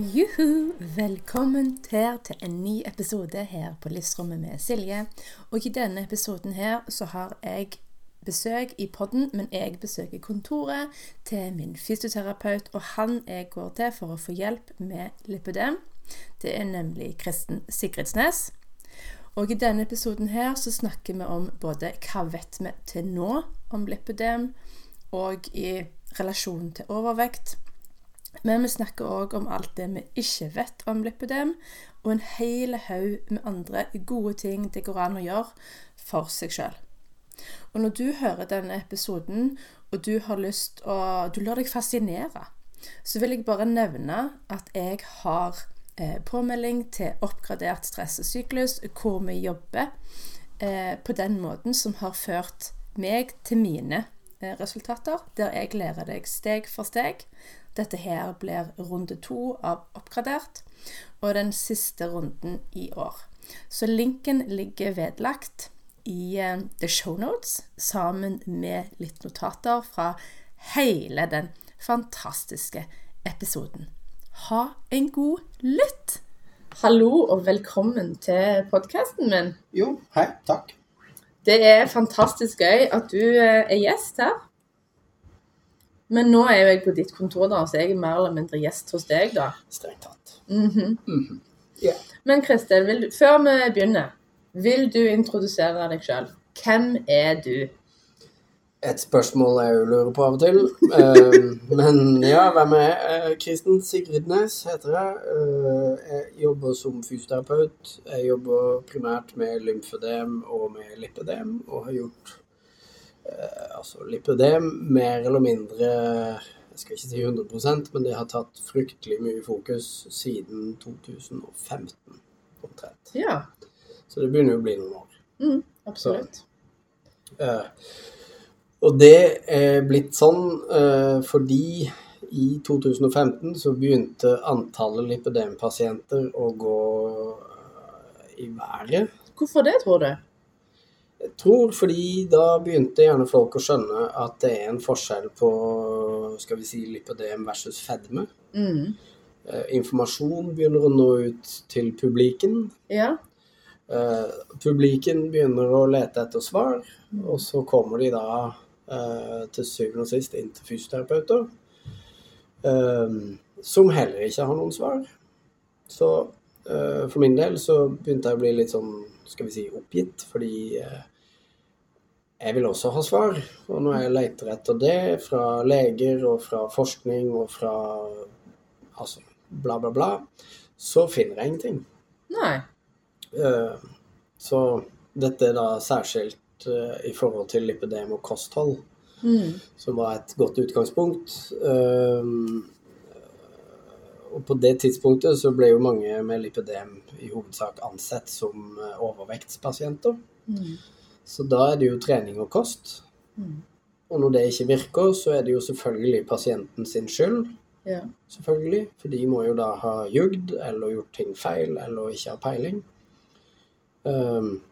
Juhu! Velkommen her til en ny episode her på Livsrommet med Silje. Og i denne episoden her så har jeg besøk i podden, men jeg besøker kontoret til min fysioterapeut, og han jeg går til for å få hjelp med lipødem. Det er nemlig Kristen Sigridsnes. Og i denne episoden her så snakker vi om både hva vet vi til nå om lipødem, og i relasjon til overvekt. Men vi snakker òg om alt det vi ikke vet om lipødem, og en hel haug med andre gode ting det går an å gjøre for seg sjøl. Og når du hører denne episoden, og du har lyst å Du lar deg fascinere, så vil jeg bare nevne at jeg har eh, påmelding til oppgradert stress og syklus, hvor vi jobber eh, på den måten som har ført meg til mine eh, resultater, der jeg lærer deg steg for steg. Dette her blir runde to av Oppgradert, og den siste runden i år. Så linken ligger vedlagt i uh, the show notes, sammen med litt notater fra hele den fantastiske episoden. Ha en god lytt! Hallo og velkommen til podkasten min. Jo, hei, takk. Det er fantastisk gøy at du uh, er gjest her. Men nå er jo jeg på ditt kontor, da, så jeg er mer eller mindre gjest hos deg, da. Strengt tatt. Mm -hmm. mm -hmm. yeah. Men Kristin, vil du, før vi begynner, vil du introdusere deg sjøl? Hvem er du? Et spørsmål jeg jo lurer på av og til. Eh, men ja, hvem er jeg? Eh, Kristen Sigridnes heter jeg. Eh, jeg jobber som fysioterapeut. Jeg jobber primært med lymfødem og med lipødem, og har gjort altså lipødem mer eller mindre jeg skal ikke si 100 men det har tatt fryktelig mye fokus siden 2015 omtrent. Ja, Så det begynner jo å bli noen år. mm, absolutt. Eh, og det er blitt sånn eh, fordi i 2015 så begynte antallet lipødempasienter å gå eh, i været. Hvorfor det, tror du? Jeg tror fordi da begynte gjerne folk å skjønne at det er en forskjell på skal vi si, lipødem versus fedme. Mm. Eh, informasjon begynner å nå ut til publiken. Ja. Eh, publiken begynner å lete etter svar, og så kommer de da eh, til syvende og sist inn til fysioterapeuter, eh, som heller ikke har noen svar. Så for min del så begynte jeg å bli litt sånn, skal vi si, oppgitt, fordi eh, jeg vil også ha svar. Og når jeg leter etter det fra leger og fra forskning og fra altså bla, bla, bla, så finner jeg ingenting. Nei. Eh, Så dette er da særskilt eh, i forhold til lipidem og kosthold, Mm. som var et godt utgangspunkt. Eh, Og på det tidspunktet så ble jo mange med lipidem i hovedsak ansett som overvektspasienter. Mm. Så da er det jo trening og kost. Mm. Og når det ikke virker, så er det jo selvfølgelig pasienten sin skyld. Ja. Selvfølgelig. For de må jo da ha jugd eller gjort ting feil eller ikke ha peiling. Um,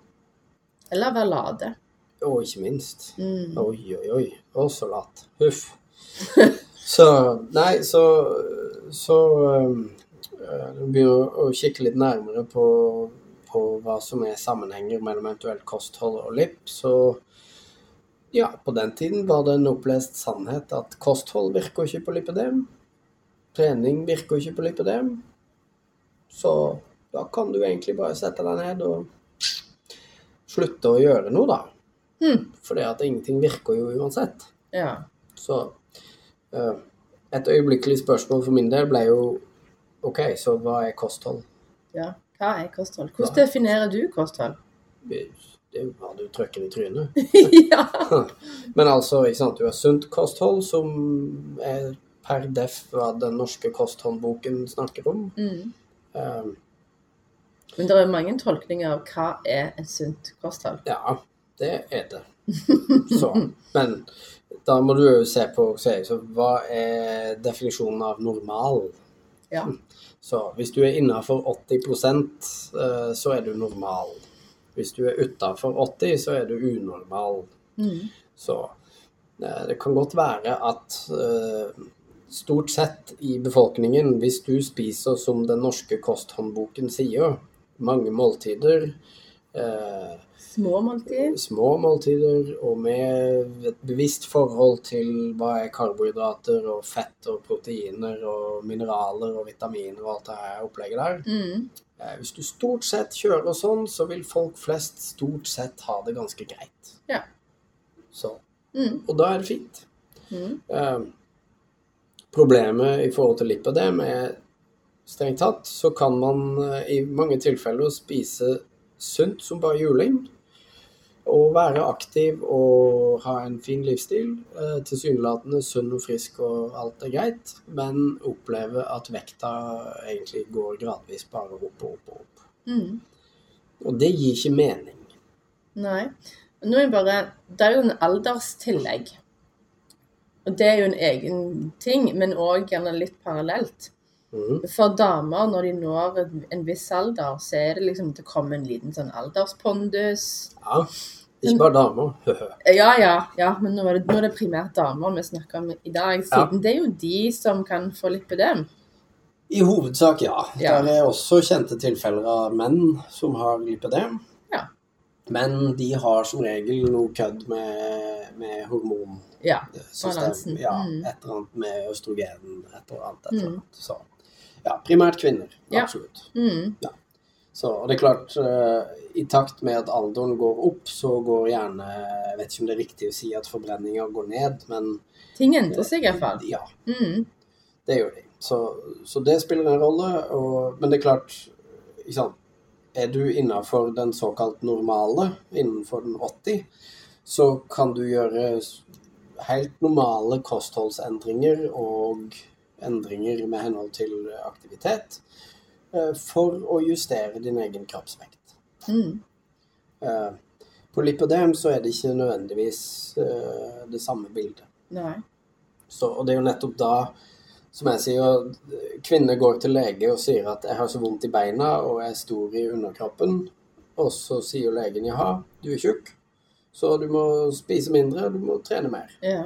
Eller være lade. og ikke minst Mm. Oi, oi, oi. Å, så lat. Huff. så Nei, så Så um, begynner å kikke litt nærmere på, på hva som er sammenhenger mellom eventuelt kosthold og lipp, så ja, på den tiden var det en opplest sannhet at kosthold virker ikke på lipidem. Trening virker ikke på lipidem. Så da kan du egentlig bare sette deg ned og slutte å gjøre noe, da. Mm. Fordi at ingenting virker jo uansett. Ja. Så eh, et øyeblikkelig spørsmål for min del ble jo OK, så hva er kosthold? ja. Hva er kosthold? Hvordan definerer du kosthold? Det er jo bare du trykker i trynet. ja. Men altså, ikke sant, du har sunt kosthold som er per def hva den norske kosthåndboken snakker om. Mm. Um, Men det er mange tolkninger av hva er et sunt kosthold. ja, det er det. Så, men da må du jo se på så hva er definisjonen av normal? Ja. Så hvis du er innafor 80 eh, så er du normal. Hvis du er utafor 80 så er du unormal. Mm. Så eh, det kan godt være at eh, stort sett i befolkningen, hvis du spiser som den norske kosthåndboken sier, mange måltider, Små måltider? små måltider og med et bevisst forhold til hva er karbohydrater og fett og proteiner og mineraler og vitaminer og alt det her opplegget der. Mm. Eh, Hvis du stort sett kjører sånn, så vil folk flest stort sett ha det ganske greit. Ja. Så, Mm. og da er det fint. Mm. Eh, problemet i forhold til lipødem er strengt tatt, så kan man eh, i mange tilfeller spise sunt som bare juling. Og være aktiv og ha en fin livsstil. Eh, Tilsynelatende sunn og frisk og alt er greit. Men oppleve at vekta egentlig går gradvis bare opp og opp og opp. Mm. Og det gir ikke mening. Nei. Nå er bare Det er jo en alderstillegg. Og det er jo en egen ting, men òg gjerne litt parallelt. Mhm. For damer, når de når en- viss alder, så er det liksom det kommer en liten sånn alderspondus. Ja. Ikke bare damer. Ja, ja, ja, men nå er det, nå er det primært damer vi snakker om i dag, siden det er jo de som kan få lipødem. I hovedsak, ja. Ja. Det er også kjente tilfeller av menn som har lipødem. Ja. Men de har som regel noe kødd med, med hormonsystem. Ja. Balansen. Ja, Mm. et eller annet med østrogen, et eller annet. Et eller Mm. annet. Så ja, primært kvinner. Ja. Absolutt. Mm. Så og det er klart, eh, i takt med at alderen går opp, så går gjerne Jeg vet ikke om det er riktig å si at forbrenninga går ned, men Ting endrer seg i hvert fall. ja, Mm. det gjør de. Så, så det spiller en rolle. Og, men det er klart, er du innafor den såkalt normale, innenfor den 80, så kan du gjøre helt normale kostholdsendringer og endringer med henhold til aktivitet eh, for å justere din egen kroppsvekt. Mm. Eh, På lipodem så er det ikke nødvendigvis eh, det samme bildet. Så, og det er jo nettopp da, som jeg sier, kvinner går til lege og sier at 'jeg har så vondt i beina og jeg er stor i underkroppen', og så sier legen 'jaha, du er tjukk, så du må spise mindre, du må trene mer'. Ja.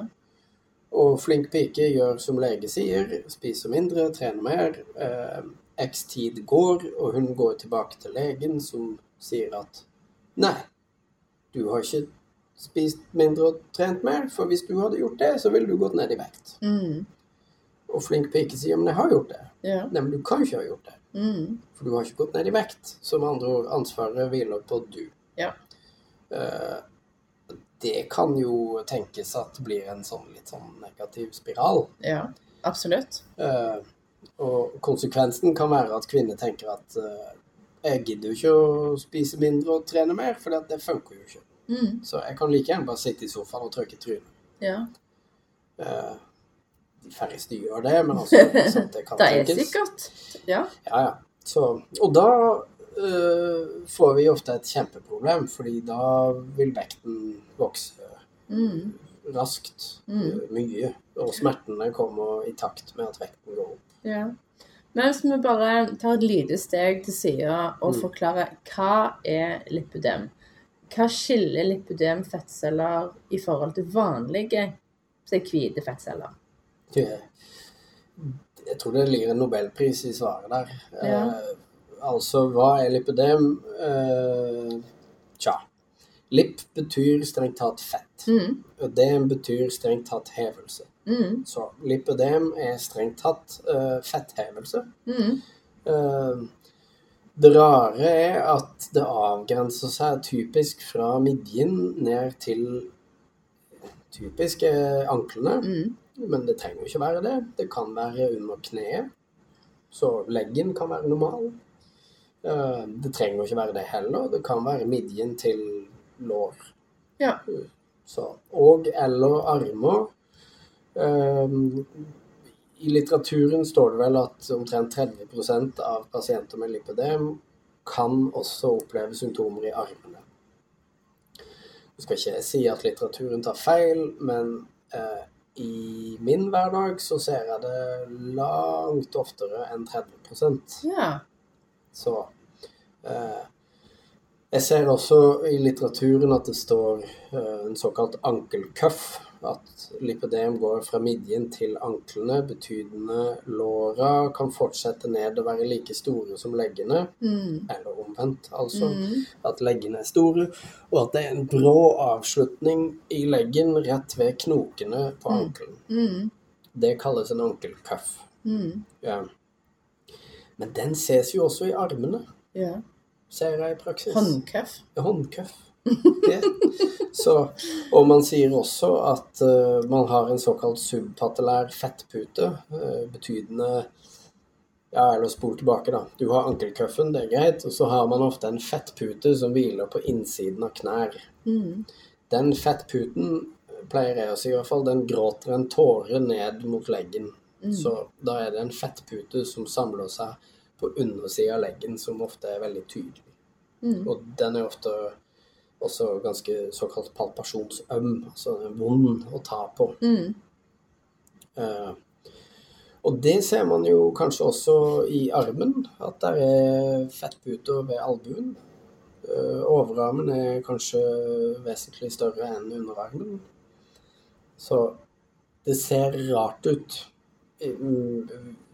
Og flink pike gjør som lege sier, spiser mindre, trener mer. Eh, X tid går, og hun går tilbake til legen som sier at 'nei, du har ikke spist mindre og trent mer, for hvis du hadde gjort det, så ville du gått ned i vekt'. Mm. Og flink pike sier men jeg har gjort det. Ja. Nei, men du kan ikke ha gjort det. Mm. For du har ikke gått ned i vekt. Så med andre ord, ansvaret hviler på du. Ja. Eh, det kan jo tenkes at det blir en sånn litt sånn negativ spiral. ja. Absolutt. Uh, og konsekvensen kan være at kvinner tenker at uh, jeg gidder jo ikke å spise mindre og trene mer, for det funker jo ikke. Mm. Så jeg kan like gjerne bare sitte i sofaen og trykke trynet. Ja. Uh, de færreste gjør det, men altså så det kan Det er tenkes. sikkert. Ja. Ja, ja. Så, og da øh, får vi ofte et kjempeproblem, fordi da vil vekten vokse Mm. raskt. Mm. øh, Mye. Og smertene kommer i takt med at vekten går opp. ja. Men hvis vi bare tar et lite steg til sida og Mm. forklarer hva er lipidem? Hva skiller lipidem fettceller i forhold til vanlige hvite fettceller? Jeg jeg tror det ligger en nobelpris i svaret der. Ja. Eh, altså, hva er lipødem? Uh, tja. Lipp betyr strengt tatt fett. Mm. Ødem betyr strengt tatt hevelse. Mm. Så lipødem er strengt tatt uh, fetthevelse. Mm. Uh, Det rare er at det avgrenser seg typisk fra midjen ned til typisk eh, anklene. Mm. Men det trenger jo ikke være det. Det kan være under kneet. Så leggen kan være normal. Eh, Det trenger ikke være det heller. Det kan være midjen til lår. Ja. Så, og eller armer. Eh, I litteraturen står det vel at omtrent 30% av pasienter med lipødem kan også oppleve symptomer i armene. jeg skal ikke si at litteraturen tar feil, men eh, i min hverdag så ser jeg det langt oftere enn 30 Ja. Så eh, Jeg ser også i litteraturen at det står eh, en såkalt ankelcuff. At lipidem går fra midjen til anklene, betydende låra kan fortsette ned og være like store som leggene. Mm. Eller omvendt, altså. Mm. At leggene er store, og at det er en brå avslutning i leggen rett ved knokene på Mm. ankelen. Mm. Det kalles en ankelcuff. Mm. Ja. Men den ses jo også i armene, Ja. ser jeg i praksis. Håndkøff. Håndkøff. Ja. Så, og man sier også at uh, man har en såkalt subpatellær fettpute, uh, betydende Ja, eller spol tilbake, da. Du har ankelcuffen, det er greit, og så har man ofte en fettpute som hviler på innsiden av knær. Mm. Den fettputen, pleier jeg å si i hvert fall, den gråter en tåre ned mot leggen. Mm. Så da er det en fettpute som samler seg på undersida av leggen, som ofte er veldig tydelig. Mm. Og den er ofte også ganske såkalt palpasjonsøm, altså vond å ta på. Mm. Uh, og det ser man jo kanskje også i armen, at der er fettputer ved albuen. Uh, overarmen er kanskje vesentlig større enn underarmen. Så det ser rart ut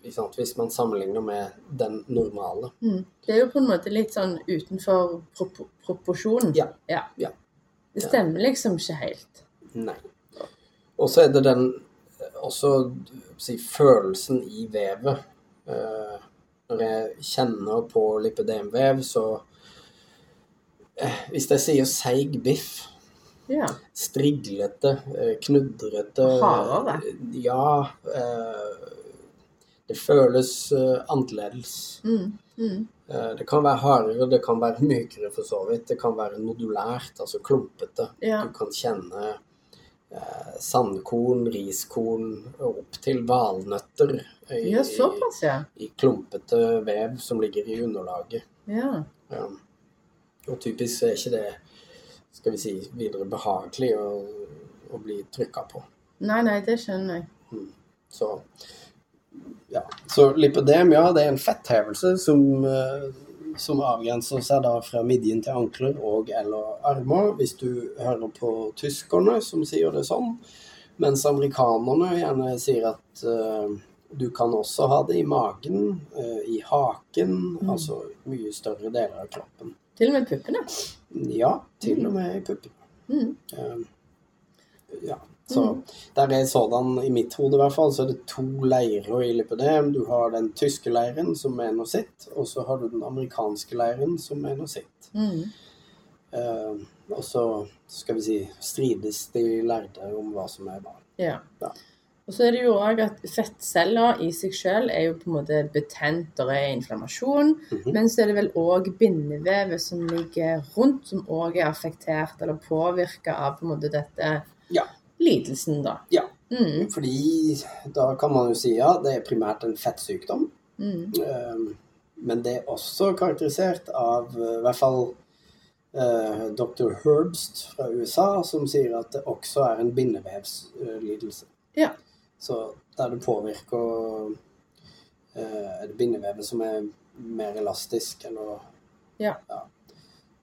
hvis man sammenligner med den normale. Mm. Det er jo på en måte litt sånn utenfor prop proporsjon. Ja. ja. Ja. Det stemmer liksom ikke helt. Nei. Og så er det den også si, følelsen i vevet. Uh, når jeg kjenner på lipidemvev, så uh, Hvis jeg sier seig biff, Ja. striglete, eh, knudrete Hardere. Ja. Eh, det føles uh, annerledes. Mm. Mm. Uh, det kan være hardere, det kan være mykere for så vidt. Det kan være nodulært, altså klumpete. Ja. Du kan kjenne uh, sandkorn, riskorn og opp til valnøtter i, ja, såpass, ja. i klumpete vev som ligger i underlaget. Ja. Ja. Og typisk er ikke det skal vi si, videre behagelig å, å bli trykka på. Nei, nei, det skjønner jeg. Så ja. Så lipødem, ja, det er en fetthevelse som, eh, som avgrenser seg da fra midjen til ankler og eller armer, hvis du hører på tyskerne som sier det sånn. Mens amerikanerne gjerne sier at uh, du kan også ha det i magen, uh, i haken, altså mye større deler av kroppen. Til og med puppene. Ja, til og med i puppene. Mm. Uh, ja, så der er sådan, i mitt hode i hvert fall, så er det to leirer i lipødem. Du har den tyske leiren som mener sitt, og så har du den amerikanske leiren som mener sitt. Mm. Uh, og så skal vi si strides de lærde om hva som er hva. Ja. Ja. Og så er det jo òg at fettceller i seg selv er jo på en måte betent, og er inflammasjon. Mhm. Men så er det vel òg bindevevet som ligger rundt, som òg er affektert eller påvirka av på en måte dette Ja. Lidelsen, da. Ja. Mm. Fordi da kan man jo si ja, det er primært en fettsykdom. Mm. Eh, Men det er også karakterisert av eh, i hvert fall eh, dr. Herbst fra USA, som sier at det også er en bindevevslidelse. Ja. Så der det påvirker eh, det bindevevet som er mer elastisk, eller Ja.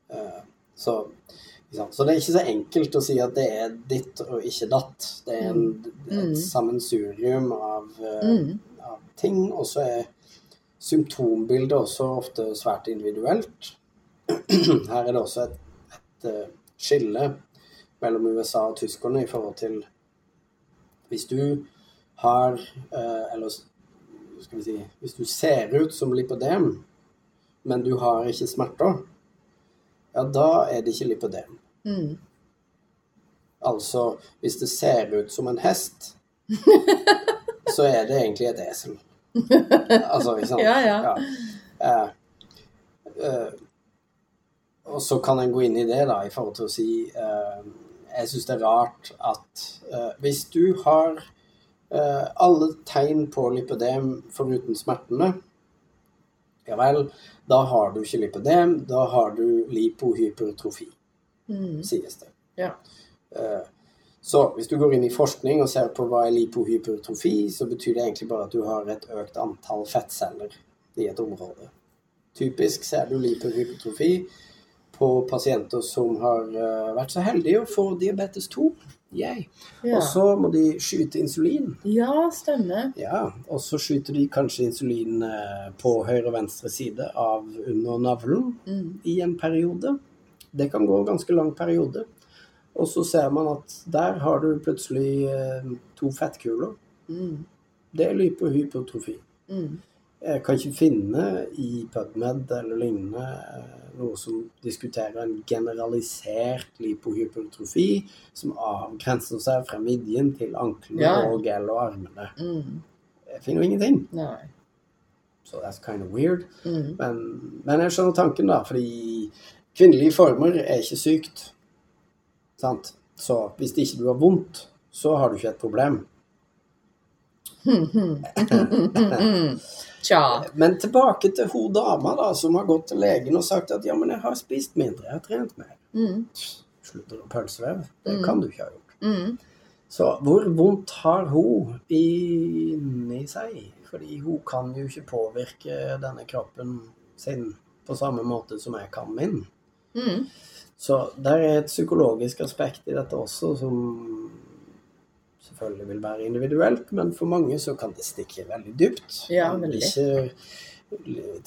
Eh, så? Så det er ikke så enkelt å si at det er ditt og ikke datt. Det er en, Mm. et sammensurium av, eh, Mm. av ting. Og så er symptombildet også ofte svært individuelt. Her er det også et, et eh, skille mellom USA og tyskerne i forhold til Hvis du har eh, Eller skal vi si Hvis du ser ut som lipodem, men du har ikke smerter, ja, da er det ikke lipødem. Mm. Altså, hvis det ser ut som en hest, så er det egentlig et esel. Altså, ikke sant? Ja, ja. Eh, eh, og så kan en gå inn i det, da, i forhold til å si eh, Jeg syns det er rart at eh, hvis du har Eh, alle tegn på lipødem foruten smertene Ja vel, da har du ikke lipødem, da har du lipohypertrofi, Mm. sies det. Ja. Eh, Så hvis du går inn i forskning og ser på hva er lipohypertrofi, så betyr det egentlig bare at du har et økt antall fettceller i et område. Typisk ser du lipohypertrofi på pasienter som har eh, vært så heldige å få diabetes 2. Yay. Ja. Og så må de skyte insulin. ja, stemmer. Ja, og så skyter de kanskje insulin eh, på høyre og venstre side av under navlen Mm. i en periode. Det kan gå en ganske lang periode. Og så ser man at der har du plutselig eh, to fettkuler. Mm. Det er lipohypertrofi. Mm. Jeg kan ikke finne i PubMed eller lignende eh, noe som diskuterer en generalisert lipohypertrofi som avgrenser seg fra midjen til anklene Ja. og eller armene. Mm. Jeg finner jo ingenting. Nei. Så that's kind of weird. Mm. Men, men jeg skjønner tanken, da, fordi kvinnelige former er ikke sykt. Sant? Så hvis ikke du har vondt, så har du ikke et problem. Tja. Men tilbake til hun dama da, som har gått til legen og sagt at ja, men jeg har spist mindre, jeg har trent mer. Mm. Slutter å pølsevev. Det Mm. kan du ikke ha gjort. Mm. Så hvor vondt har hun inni seg? Fordi hun kan jo ikke påvirke denne kroppen sin på samme måte som jeg kan min. Mm. Så der er et psykologisk aspekt i dette også som selvfølgelig vil være individuelt, men for mange så kan det stikke veldig dypt. Ja, veldig. Ikke,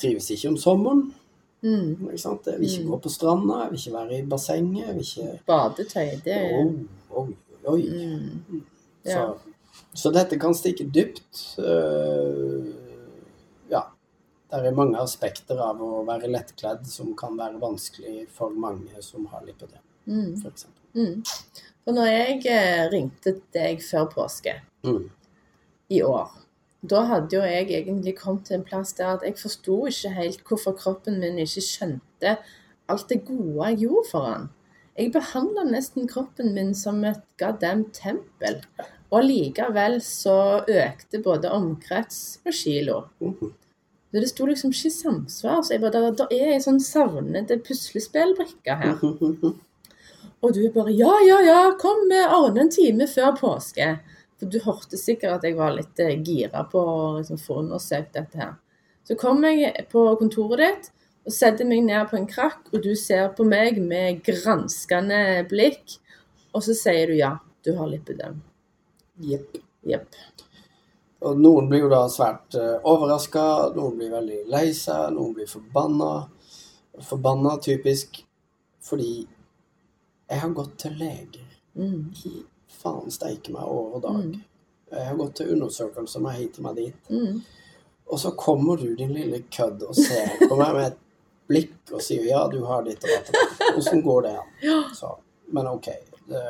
trives ikke om sommeren. Mm. Ikke sant? Jeg vil ikke Mm. gå på stranda, jeg vil ikke være i bassenget. Jeg vil ikke Badetøy, det Oi, oi, oi. mm. Så, Ja. så dette kan stikke dypt. Øh. Det er mange aspekter av å være lettkledd som kan være vanskelig for mange som har lipødem, Mm. f.eks. Mm. For når jeg eh, ringte deg før påske Mm. i år, da hadde jo jeg egentlig kommet til en plass der at jeg forsto ikke helt hvorfor kroppen min ikke skjønte alt det gode jeg gjorde for han. Jeg behandla nesten kroppen min som et goddamn tempel. Og likevel så økte både omkrets og kilo. Mhm. Så det sto liksom ikke i samsvar. Så jeg bare, der er ei sånn savnede puslespillbrikke her. Og du bare Ja, ja, ja, kom, vi ordner en time før påske. For du hørte sikkert at jeg var litt eh, gira på å liksom, få undersøkt dette her. Så kom jeg på kontoret ditt og setter meg ned på en krakk, og du ser på meg med granskende blikk, og så sier du ja, du har lipødem. Jepp. Jepp. Og noen blir jo da svært uh, overraska, noen blir veldig lei seg, noen blir forbanna. Forbanna typisk fordi jeg har gått til leger Mm, i faen steike meg og dag. Mm. Jeg har gått til undersøkelser meg hit og meg dit. mm, Og så kommer du, din lille kødd, og ser på meg med et blikk og sier ja, du har ditt og datt. Åssen går det an? Ja. Så, men OK. Det,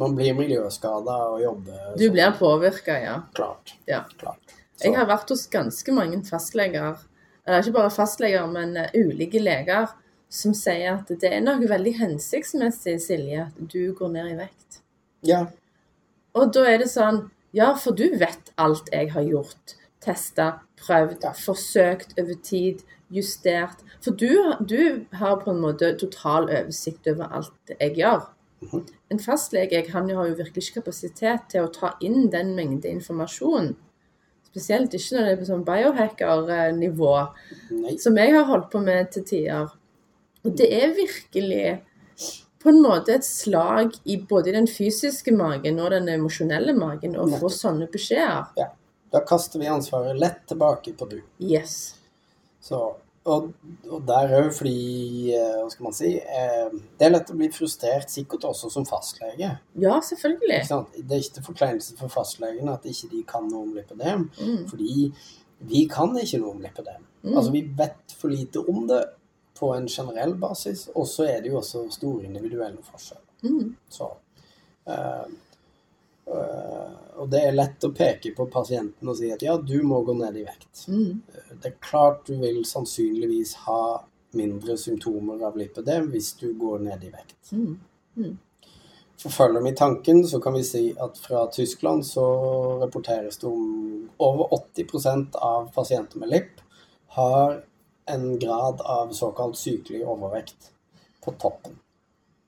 man blir miljøskada og jobber Du blir påvirka, ja. Klart. Ja. klart. Jeg har vært hos ganske mange fastleger, eller ikke bare fastleger, men eh, ulike leger, som sier at det er noe veldig hensiktsmessig, Silje, at du går ned i vekt. ja, Og da er det sånn Ja, for du vet alt jeg har gjort. Testa, prøvd, Ja. forsøkt over tid, justert. For du, du har på en måte total oversikt over alt jeg gjør. En fastlege han har jo virkelig ikke kapasitet til å ta inn den mengde informasjon. Spesielt ikke når det er på sånn biohacker-nivå, som jeg har holdt på med til tider. Og det er virkelig på en måte et slag i både den fysiske magen og den emosjonelle magen å få sånne beskjeder. Da kaster vi ansvaret lett tilbake på du. Yes. Så, og, og der òg fordi eh, Hva skal man si? eh, Det er lett å bli frustrert, sikkert også som fastlege. Ja, selvfølgelig. Det er ikke til forkleinelse for fastlegene at ikke de kan noe om lipødem. Mm. Fordi vi kan ikke noe om lipødem. Mm. Altså, vi vet for lite om det på en generell basis, og så er det jo også store individuelle forskjeller. Mm. Så, eh, og det er lett å peke på pasienten og si at ja, du må gå ned i vekt. Mm. Det er klart du vil sannsynligvis ha mindre symptomer av lipødem hvis du går ned i vekt. Mm. forfølger vi tanken, så kan vi si at fra Tyskland så rapporteres det om over 80% av pasienter med LIP har en grad av såkalt sykelig overvekt på toppen.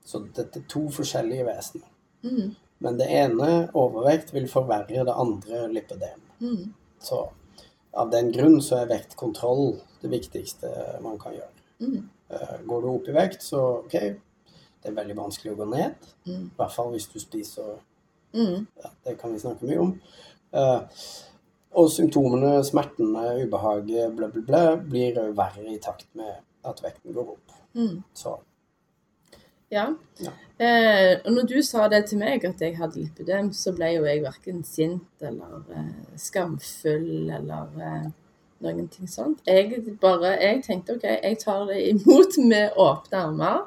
Så dette er to forskjellige vesener. Mm. Men det ene, overvekt, vil forverre det andre lipødem. Mm. Så av den grunn så er vektkontroll det viktigste man kan gjøre. Mm. Eh, Går du opp i vekt, så OK, det er veldig vanskelig å gå ned. Mm. I hvert fall hvis du spiser Mm. ja, Det kan vi snakke mye om. Eh, og symptomene, smertene, ubehaget, bla, bla, bla, blir òg verre i takt med at vekten går opp. Mm. Så Ja. Ja. Eh, og når du sa det til meg, at jeg hadde lipødem, så ble jo jeg verken sint eller eh, skamfull eller eh, noen ting sånt. Jeg bare Jeg tenkte OK, jeg tar det imot med åpne armer.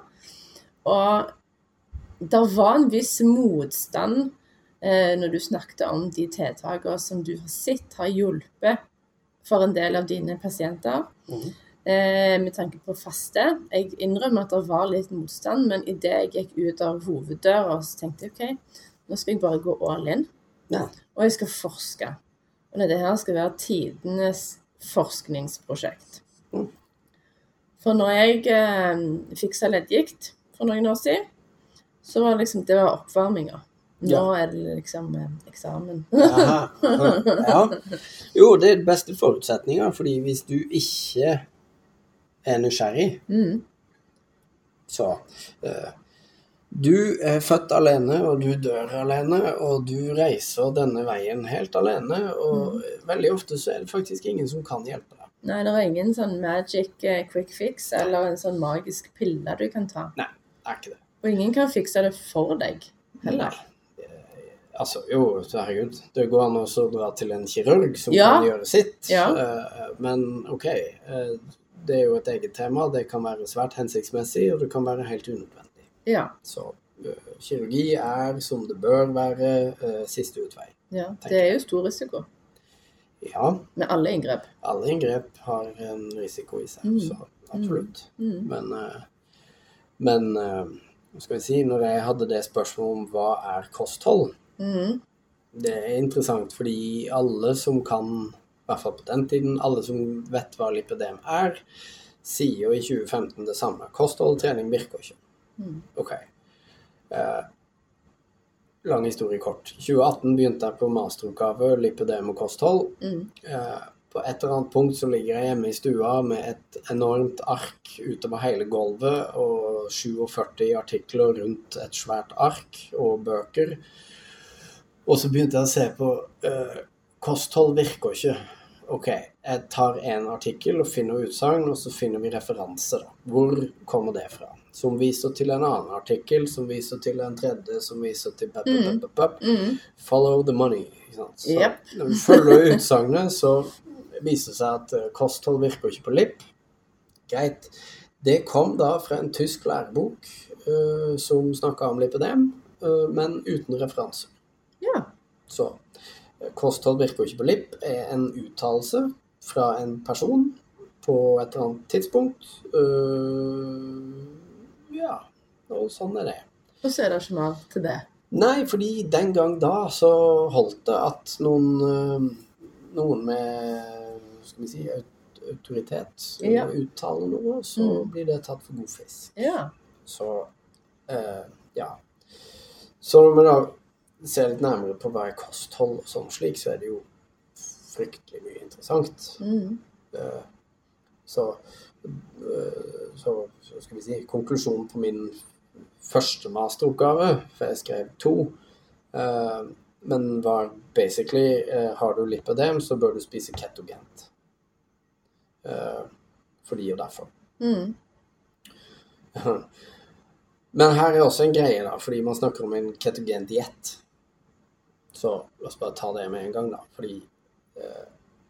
Og det var en viss motstand eh, når du snakket om de tiltakene som du har sett har hjulpet for en del av dine pasienter. mhm. Eh, med tanke på faste. Jeg innrømmer at det var litt motstand, men idet jeg gikk ut av hoveddøra, så tenkte jeg OK, nå skal jeg bare gå all in. Ja. Og jeg skal forske. Og dette her skal være tidenes forskningsprosjekt. Mm. For når jeg eh, fiksa leddgikt for noen år siden, så var det liksom Det var oppvarminga. Nå Ja. er det liksom eh, eksamen. Ja. Jo, det er beste forutsetninger, fordi hvis du ikke er nysgjerrig, Mm. så eh, Du er født alene, og du dør alene, og du reiser denne veien helt alene, og veldig ofte så er det faktisk ingen som kan hjelpe deg. Nei, det er ingen sånn magic eh, quick fix eller en sånn magisk pille du kan ta. Nei, det er ikke det. Og ingen kan fikse det for deg heller. Nei. Eh, Altså, jo, herregud. Det går an å dra til en kirurg som Ja. kan gjøre sitt. Ja. Eh, Men OK, eh, det er jo et eget tema. Det kan være svært hensiktsmessig, og det kan være helt unødvendig. Ja. Så eh, kirurgi er, som det bør være, eh, siste utvei. ja. Det er jo stor risiko Ja, med alle inngrep. alle inngrep har en risiko i seg, Mm. så absolutt. Mm. Men, eh, men eh, hva skal vi si, når jeg hadde det spørsmålet om hva er kosthold, Mm. det er interessant fordi alle som kan, i hvert fall på den tiden, alle som vet hva lipødem er, sier jo i 2015 det samme. Kosthold og trening virker ikke. Mm. Ok. Eh, lang historie kort. 2018 begynte jeg på masteroppgave lipødem og kosthold. Mm. Eh, på et eller annet punkt så ligger jeg hjemme i stua med et enormt ark utover hele gulvet og 47 artikler rundt et svært ark og bøker. Og så begynte jeg å se på eh, Kosthold virker ikke. Ok, jeg tar en artikkel og finner utsagn, og så finner vi referanser. Hvor kommer det fra? Som viser til en annen artikkel, som viser til en tredje, som viser til pep, pep, Mm. pep, pep. Mm. Follow the money. Ikke sant? Så Yep. når vi følger utsagnet, så viser det seg at eh, kosthold virker ikke på lipp. Greit. Det kom da fra en tysk lærebok uh, som snakka om lipødem, uh, men uten referanser. Ja. Så kosthold virker ikke på lipp er en uttalelse fra en person på et eller annet tidspunkt. Uh, ja, og sånn er det. Og så er mer til det. Nei, fordi den gang da så holdt det at noen, eh, noen med skal vi si, autoritet eh, Ja. uttaler noe, så Mm. blir det tatt for god fisk. Ja. Så uh, ja. Så når vi da ser litt nærmere på hva er kosthold og sånn slik, så er det jo fryktelig mye interessant. Mm. Eh, Så, eh, så, så skal vi si konklusjonen på min første masteroppgave, for jeg skrev to, uh, men var basically har du lipødem, så bør du spise ketogent. Fordi og derfor. Mm. Men her er også en greie, da, fordi man snakker om en ketogen diett. Så la oss bare ta det med en gang, da. Fordi eh,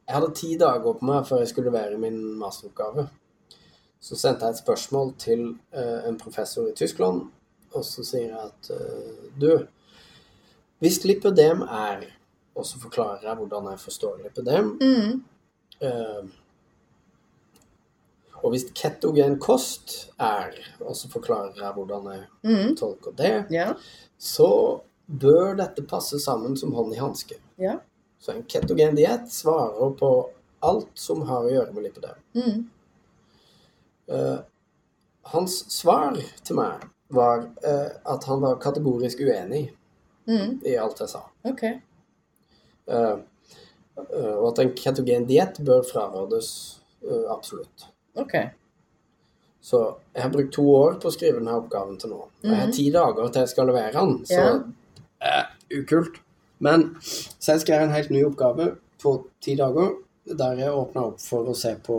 jeg hadde ti dager på meg før jeg skulle levere min masteroppgave. Så sendte jeg et spørsmål til eh, en professor i Tyskland, og så sier jeg at eh, du, hvis lipødem er Og så forklarer jeg hvordan jeg forstår lipødem. Mm. Eh, Og hvis ketogen kost er, og så forklarer jeg hvordan jeg Mm. tolker det, Yeah. så bør dette passe sammen som hånd i hanske. Ja. Så en ketogen diett svarer på alt som har å gjøre med lipidem. Mm. Uh, hans svar til meg var uh, at han var kategorisk uenig Mm. i alt jeg sa. OK. Uh, og at en ketogen diett bør frarådes absolutt. OK. Så jeg har brukt to år på å skrive denne oppgaven til nå. Og jeg har ti dager til jeg skal levere den, så. Ja. Eh, ukult. Men så jeg skrev en helt ny oppgave på ti dager, der jeg åpna opp for å se på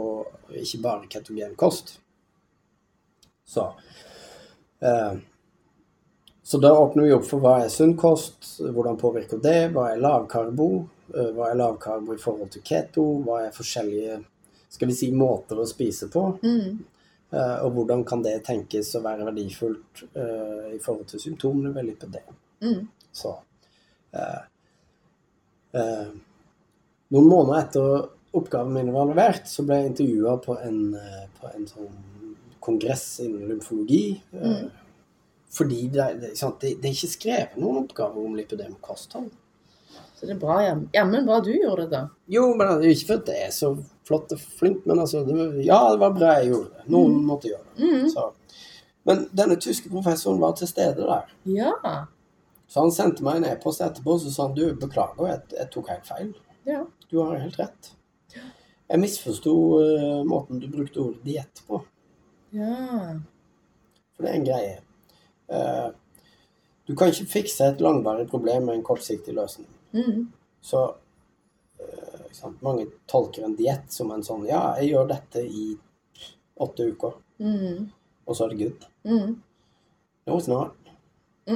ikke bare ketogen kost. Så eh, Så da åpner vi opp for hva er sunn kost, hvordan påvirker det, hva er lavkarbo, eh, hva er lavkarbo i forhold til keto, hva er forskjellige skal vi si, måter å spise på. Mm. Uh, og hvordan kan det tenkes å være verdifullt uh, i forhold til symptomene ved lipidem. Mm. Så eh, eh, Noen måneder etter oppgaven min var levert, så ble jeg intervjua på, en, eh, på en sånn kongress innen lymfologi. eh, Mm. Fordi det, det, sant, det, det er ikke skrevet noen oppgaver om lipidem kosthold. Så det er bra, ja. jammen bra du gjorde det, da. Jo, men det er ikke fordi jeg er så flott og flink, men altså det, var- Ja, det var bra jeg gjorde det. Noen måtte gjøre det. Mm. Så. Men denne tyske professoren var til stede der. Ja. Så han sendte meg en e-post etterpå og sa han, du, beklager, jeg, jeg tok helt feil. Ja. Du har helt rett. Jeg misforsto uh, måten du brukte ordet diett på. Ja. For det er en greie. Uh, du kan ikke fikse et langvarig problem med en kortsiktig løsning. Mm. Så uh, sant? mange tolker en diett som en sånn Ja, jeg gjør dette i åtte uker, Mm. og så er det good. Mm. No, it's not.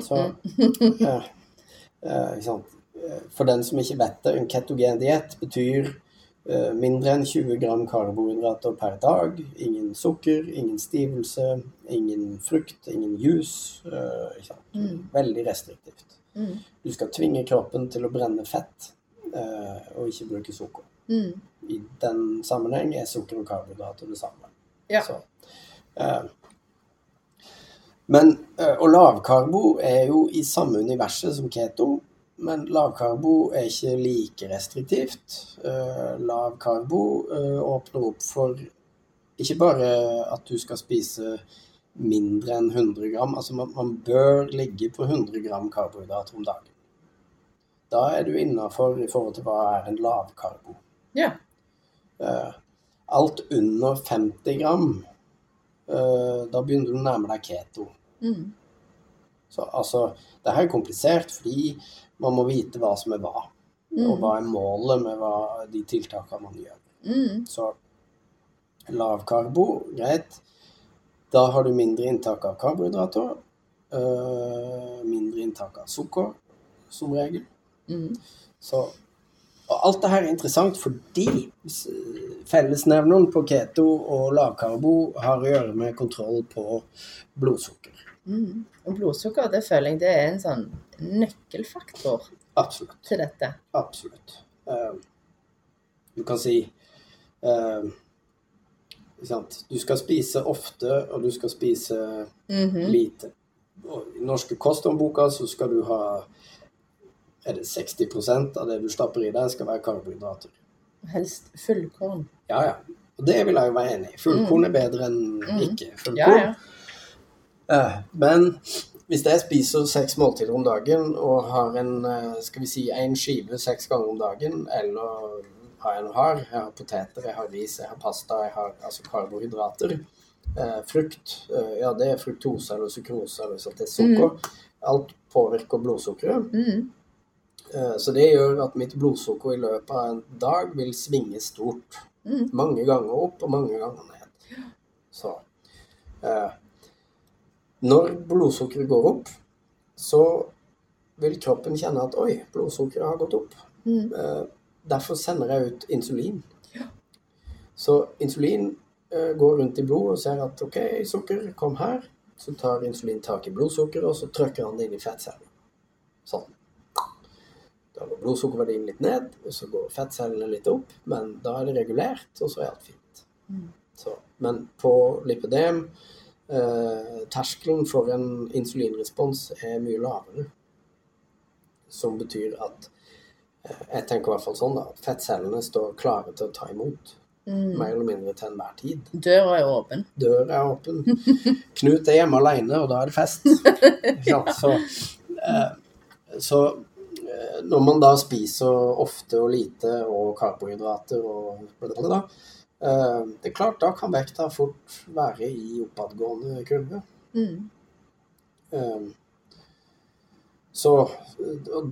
Så eh, eh, For den som ikke vet det, en ketogen diett betyr eh, mindre enn 20 gram karbohydrater per dag. Ingen sukker, ingen stivelse, ingen frukt, ingen juice. eh? Mm. Veldig restriktivt. Mm. Du skal tvinge kroppen til å brenne fett eh, og ikke bruke sukker. Mm. I den sammenheng er sukker og karbohydrater det samme. Ja. Så, eh, men, eh, og lavkarbo er jo i samme universet som keto, men lavkarbo er ikke like restriktivt. Eh, lavkarbo eh, åpner opp for ikke bare at du skal spise mindre enn 100 gram, altså man, man bør ligge på 100 gram karbohydrater om dagen. Da er du innafor i forhold til hva er en lavkarbo. Ja. Alt under 50 gram, da begynner du å nærme deg keto. Mm. Så altså, det her er komplisert fordi man må vite hva som er hva. Og hva er målet med hva, de tiltakene man gjør. Mm. Så lavkarbo, greit. Da har du mindre inntak av karbohydrater. Øh, mindre inntak av sukker, som regel. Mm. Så, og alt det her er interessant fordi fellesnevneren på keto og lavkarbo har å gjøre med kontroll på blodsukker. Mm. Og blodsukker, det føler jeg det er en sånn nøkkelfaktor Absolutt. til dette. Absolutt. Uh, du kan si uh. Du skal spise ofte, og du skal spise Mhm. lite. Og I norske kosthåndboka så skal du ha er det 60% av det du stapper i deg, skal være karbohydrater. Helst fullkorn. Ja, ja. Og det vil jeg jo være enig i. Fullkorn er bedre enn Mm. ikke fullkorn. Ja, ja. Eh, Men hvis jeg spiser seks måltider om dagen og har en eh, skal vi si, en skive seks ganger om dagen, eller hva jeg nå har Jeg har poteter, jeg har ris, jeg har pasta, jeg har altså karbohydrater. Eh, frukt. Ja, det er fruktose eller sukrose eller sånt, det er sukker. Alt påvirker blodsukkeret. Mm. Eh, Så det gjør at mitt blodsukker i løpet av en dag vil svinge stort. Mm. Mange ganger opp og mange ganger ned. Så eh, Når blodsukkeret går opp, så vil kroppen kjenne at oi, blodsukkeret har gått opp. Mm. Eh, derfor sender jeg ut insulin. Så insulin eh, går rundt i blodet og ser at OK, sukker, kom her. Så tar insulin tak i blodsukkeret, og så trykker han det inn i fettcellen. Sånn. Da går blodsukkerverdien litt ned, og så går fettcellene litt opp, men da er det regulert, og så er alt fint. Mm. Så, men på lipidem eh, Terskelen for en insulinrespons er mye lavere. Som betyr at eh, Jeg tenker i hvert fall sånn da, at fettcellene står klare til å ta imot. Mm. Mer eller mindre til enhver tid. Døra er åpen. Døra er åpen. Knut er hjemme alene, og da er det fest. ja. Så, eh, så når man da spiser ofte og lite og karbohydrater og blablabla, da, det er klart, da kan vekta fort være i oppadgående kurve. Mm. Eh, Så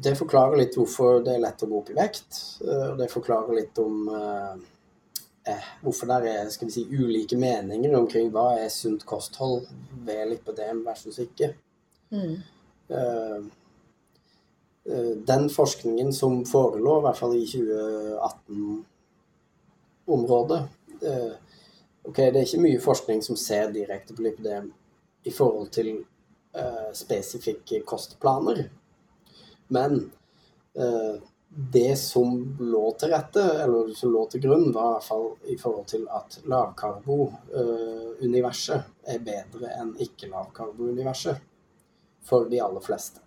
det forklarer litt hvorfor det er lett å gå opp i vekt. eh, Og det forklarer litt om eh, eh, hvorfor det er skal vi si, ulike meninger omkring hva er sunt kosthold ved lipødem versus ikke. Mm. Eh, eh, Den forskningen som forelå, i hvert fall i 2018-området eh, Ok, det er ikke mye forskning som ser direkte på lipidem i forhold til eh, spesifikke kostplaner. Men eh, det som lå til rette, eller som lå til grunn, var i hvert fall i forhold til at lavkarbo-universet er bedre enn ikke-lavkarbo-universet for de aller fleste.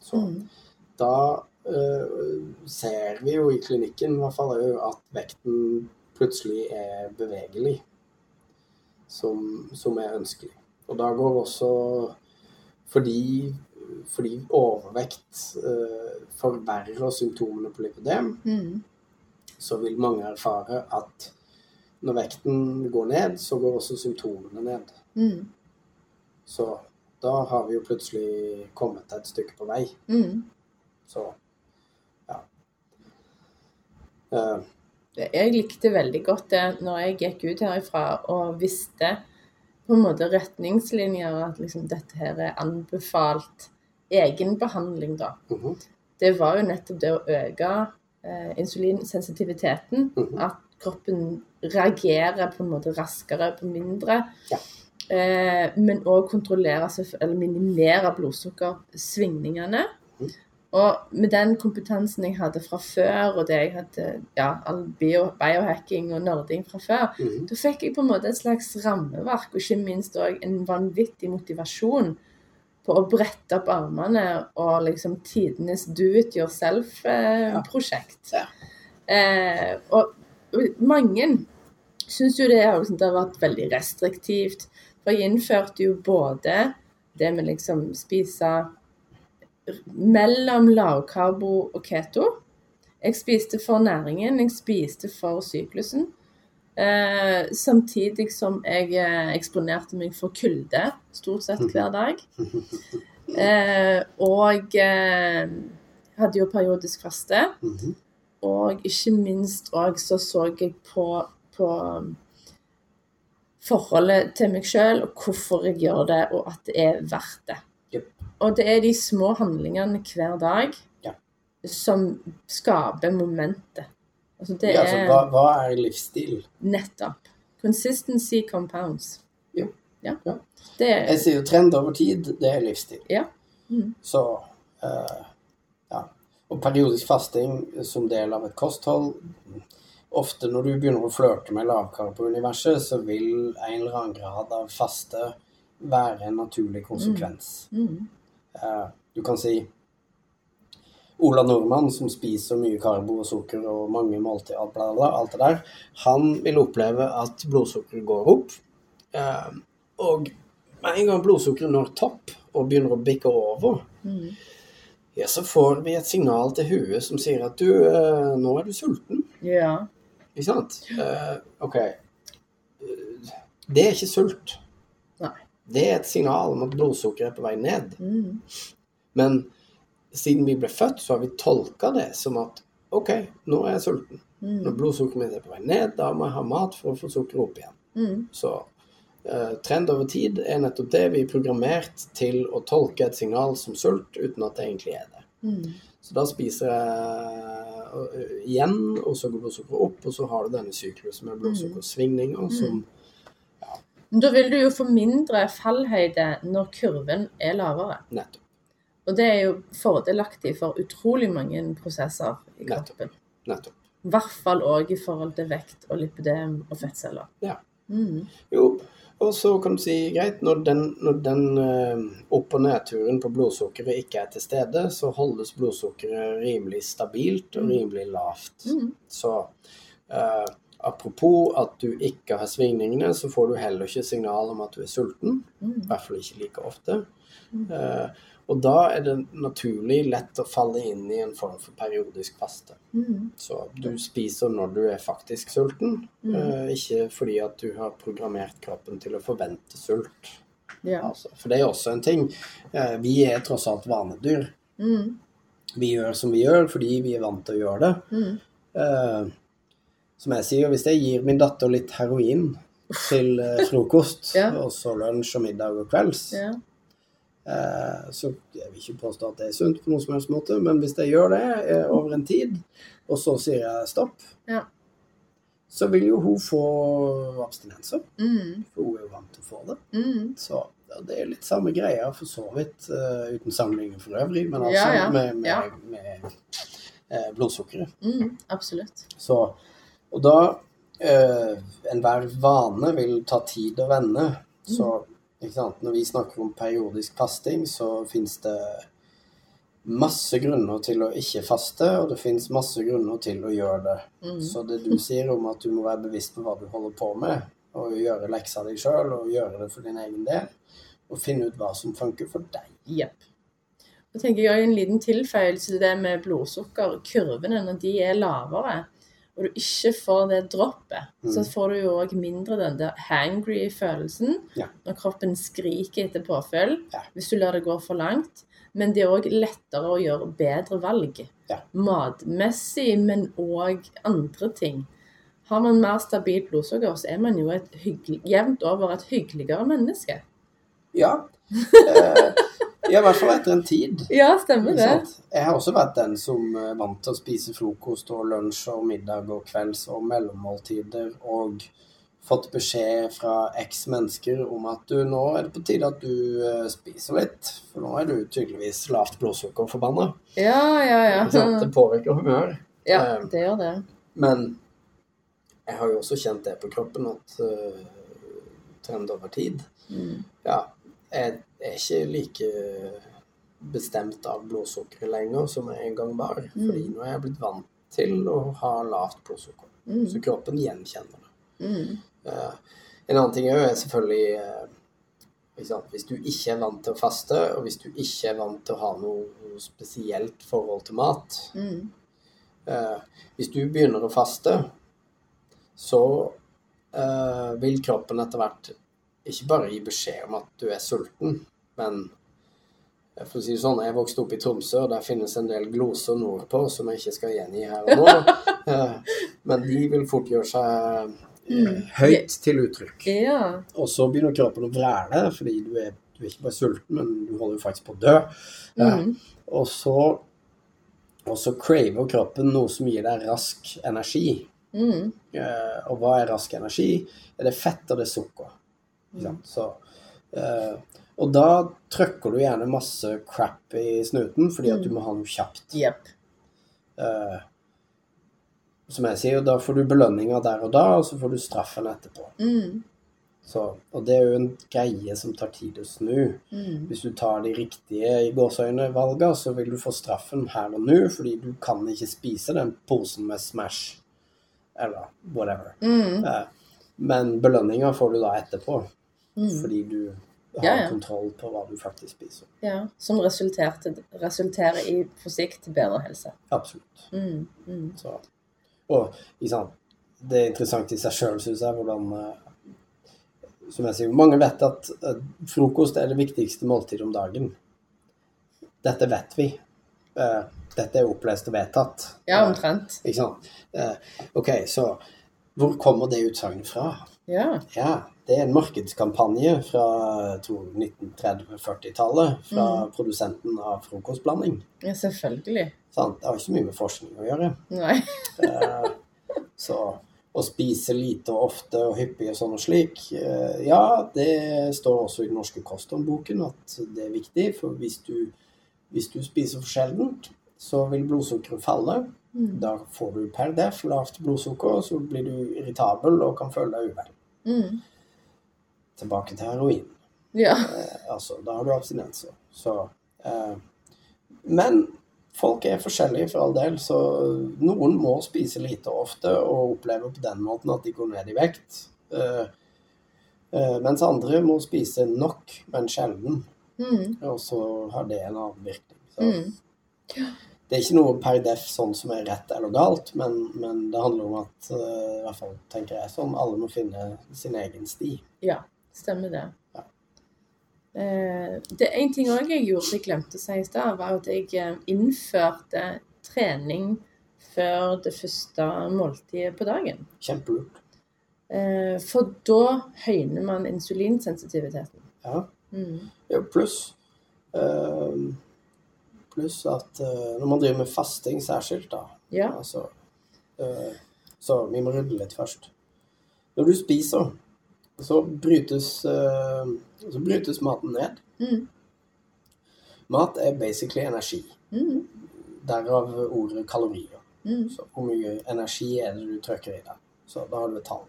Så Mm. da uh, ser vi jo i klinikken i hvert fall at vekten plutselig er bevegelig, som, som er ønskelig. Og da går også fordi, fordi overvekt uh, forverrer symptomene på lipidem, Mm. så vil mange erfare at når vekten går ned, så går også symptomene ned. Mm. Så da har vi jo plutselig kommet et stykke på vei. Mm. Så ja. Uh. Jeg likte veldig godt det når jeg gikk ut herifra og visste på en måte retningslinjer at liksom dette her er anbefalt egenbehandling, da. mhm, Det var jo nettopp det å øke eh, insulinsensitiviteten. mhm. At kroppen reagerer på en måte raskere på mindre. Ja. Eh, men òg kontrollere, eller minimere blodsukkersvingningene. Mhm. Og med den kompetansen jeg hadde fra før, og det jeg hadde ja, all bio, biohacking og nerding fra før, mm. da fikk jeg på en måte et slags rammeverk, og ikke minst òg en vanvittig motivasjon på å brette opp armene og liksom tidenes do it yourself-prosjekt. Ja. Eh, og, mange syns jo det det har vært veldig restriktivt. For jeg innførte jo både det med liksom spise mellom lavkarbo og keto. Jeg spiste for næringen, jeg spiste for syklusen. Eh, samtidig som jeg eh, eksponerte meg for kulde stort sett hver dag. Eh, og eh, hadde jo periodisk faste. Mhm. Og ikke minst òg så så jeg på, på forholdet til meg sjøl, og hvorfor jeg gjør det, og at det er verdt det. Yep. Og det er de små handlingene hver dag Ja. som skaper momentet. Altså det Ja, altså, hva, hva er livsstil? nettopp. Consistency compounds. Jo. Ja. Ja. Det er Jeg sier jo trend over tid, det er livsstil. Ja. Mm. Så uh, ja. Og periodisk fasting som del av et kosthold Ofte når du begynner å flørte med lavkarbo-universet, så vil en eller annen grad av faste være en naturlig konsekvens. mm, Eh, du kan si Ola Nordmann, som spiser mye karbo og sukker og mange måltid, alt, bla, bla, alt det der, han vil oppleve at blodsukkeret går opp. Uh, og med en gang blodsukkeret når topp og begynner å bikke over, mm, ja, så får vi et signal til huet som sier at du, uh, nå er du sulten. Ja. Ikke sant? Uh, ok. Eh, Det er ikke sult. Nei. Det er et signal om at blodsukkeret er på vei ned. Mm, Men siden vi ble født, så har vi tolka det som at OK, nå er jeg sulten. Når mm, blodsukkeret mitt er på vei ned, da må jeg ha mat for å få sukkeret opp igjen. mm, Så uh, trend over tid er nettopp det. Vi er programmert til å tolke et signal som sult uten at det egentlig er det. mm. Så da spiser jeg igjen, og så går blodsukkeret opp, og så har du denne syklusen med blodsukkersvingninger som Men Da vil du jo få mindre fallhøyde når kurven er lavere. Nettopp. Og det er jo fordelaktig for utrolig mange prosesser i kroppen. Nettopp. I hvert fall òg i forhold til vekt og lipidem og fettceller. Ja. Mm. Jo, og så kan du si greit, når den, når den eh, opp- og nedturen på blodsukkeret ikke er til stede, så holdes blodsukkeret rimelig stabilt og Mm. rimelig lavt. Mm. Så eh, apropos at du ikke har svingningene, så får du heller ikke signal om at du er sulten. I Mm. hvert fall ikke like ofte. Mm. Eh, og da er det naturlig lett å falle inn i en form for periodisk faste. Mm. Så du spiser når du er faktisk sulten, Mm. eh, ikke fordi at du har programmert kroppen til å forvente sult. Ja. Altså, for det er også en ting. Eh, vi er tross alt vanedyr. Mm. Vi gjør som vi gjør fordi vi er vant til å gjøre det. Eh, som jeg sier, hvis jeg gir min datter litt heroin til frokost, Ja. og så lunsj og middag og kvelds, Ja. Eh, så jeg vil ikke påstå at det er sunt på noen som helst måte, men hvis jeg gjør det eh, over en tid, og så sier jeg stopp, Ja. så vil jo hun få abstinenser, Mm. for hun er jo vant til å få det. Mm. Så ja, det er litt samme greia for så vidt, uh, uten sammenligning for øvrig, men altså Ja, med, med, Ja. med uh, blodsukkeret. Mm. Absolutt. Så, og da uh, Enhver vane vil ta tid å vende. Så sant? Når vi snakker om periodisk fasting, så fins det masse grunner til å ikke faste, og det fins masse grunner til å gjøre det. Mm. Så det du sier om at du må være bevisst på hva du holder på med, og gjøre leksa di sjøl, og gjøre det for din egen del, og finne ut hva som funker for deg. Yep. Så tenker jeg en liten tilføyelse til det med blodsukker. Kurvene, når de er lavere, og du ikke får det droppet, Mm. så får du jo òg mindre den der hangry-følelsen Ja. når kroppen skriker etter påfyll, Ja. hvis du lar det gå for langt. Men det er òg lettere å gjøre bedre valg. Ja. Matmessig, men òg andre ting. Har man mer stabilt blodsukker, så er man jo et jevnt over et hyggeligere menneske. Ja. Eh, ja, i hvert fall etter en tid. Ja, stemmer det. Jeg har også vært den som er vant til å spise frokost og lunsj og middag og kvelds og mellommåltider og fått beskjed fra x mennesker om at du, nå er det på tide at du eh, spiser litt, for nå er du tydeligvis lavt blodsukker og forbanna. Ja, ja, ja. Det påvirker humør. Ja, Eh, det gjør det. Men jeg har jo også kjent det på kroppen at uh, trend over tid. Mm. Ja, jeg er ikke like bestemt av blodsukkeret lenger som jeg en gang var. Fordi nå er jeg blitt vant til å ha lavt blodsukker. Mm. Så kroppen gjenkjenner det. Mm. Eh, en annen ting er selvfølgelig eh, Hvis du ikke er vant til å faste, og hvis du ikke er vant til å ha noe spesielt forhold til mat Mm. eh, Hvis du begynner å faste, så vil kroppen etter hvert ikke bare gi beskjed om at du er sulten, men eh, for å si det sånn, Jeg vokste opp i Tromsø, og der finnes en del gloser nordpå som jeg ikke skal gjengi her og nå. Eh, Men de vil fort gjøre seg mm. høyt til uttrykk. Ja. Og så begynner kroppen å vræle, fordi du er, du er ikke bare sulten, men du holder jo faktisk på å dø. Eh, Mm. Og så, og så craver kroppen noe som gir deg rask energi. Mm. Eh, og hva er rask energi? Er det fett og det er sukker? Sant? Så, eh, og da trykker du gjerne masse crap i snuten fordi at du må ha noe kjapt. Yep. Eh, som jeg sier, da får du belønninga der og da, og så får du straffen etterpå. Mm. Så, og det er jo en greie som tar tid å snu. Mm. Hvis du tar de riktige i gåseøyne-valga, så vil du få straffen her og nå, fordi du kan ikke spise den posen med Smash eller whatever. Mm. Eh, Men belønninga får du da etterpå, Mm. fordi du har Ja, ja. kontroll på hva du faktisk spiser. Ja. Som resulterer i på sikt bedre helse. Absolutt. Mm. Mm. Så. Og liksom, det er interessant i seg sjøl, syns jeg, hvordan eh, Som jeg sier, mange vet at eh, frokost er det viktigste måltidet om dagen. Dette vet vi. Eh, Dette er opplest og vedtatt. Ja, omtrent. Ikke sant? OK, så hvor kommer det utsagnet fra? Ja. Ja, det er en markedskampanje fra 1930-40-tallet fra Mm. produsenten av frokostblanding. ja, selvfølgelig. Sant? Det har ikke så mye med forskning å gjøre. Nei. Eh, så å spise lite og ofte og hyppig og sånn og slik, eh, ja, det står også i den norske kosthåndboken at det er viktig, for hvis du, hvis du spiser for sjeldent, så vil blodsukkeret falle. Mm. Da får du per def lavt blodsukker, så blir du irritabel og kan føle deg uvel. Mm. Tilbake til heroin. Ja. Eh, altså, da har du abstinenser. Så eh, Men folk er forskjellige for all del, så noen må spise lite og ofte og oppleve på den måten at de går ned i vekt. Eh, eh, mens andre må spise nok, men sjelden. Mm. Og så har det en annen virkning. Så Mm. Det er ikke noe per def sånn som er rett eller galt, men, men det handler om at eh, i hvert fall tenker jeg sånn, alle må finne sin egen sti. Ja, stemmer det. Ja. Eh, det er en ting òg jeg gjorde, jeg glemte å si i stad, var at jeg eh, innførte trening før det første måltidet på dagen. Kjempelurt. Eh, for da høyner man insulinsensitiviteten. Ja. Mm. Ja, pluss eh, Pluss at eh, når man driver med fasting særskilt, da Ja. altså, eh, Så vi må rydde litt først. Når du spiser, så brytes, eh, så brytes maten ned. Mm. Mat er basically energi. Mm. Derav ordet kalorier. Mm. Så hvor mye energi er det du trykker i deg? Så da har du et tall.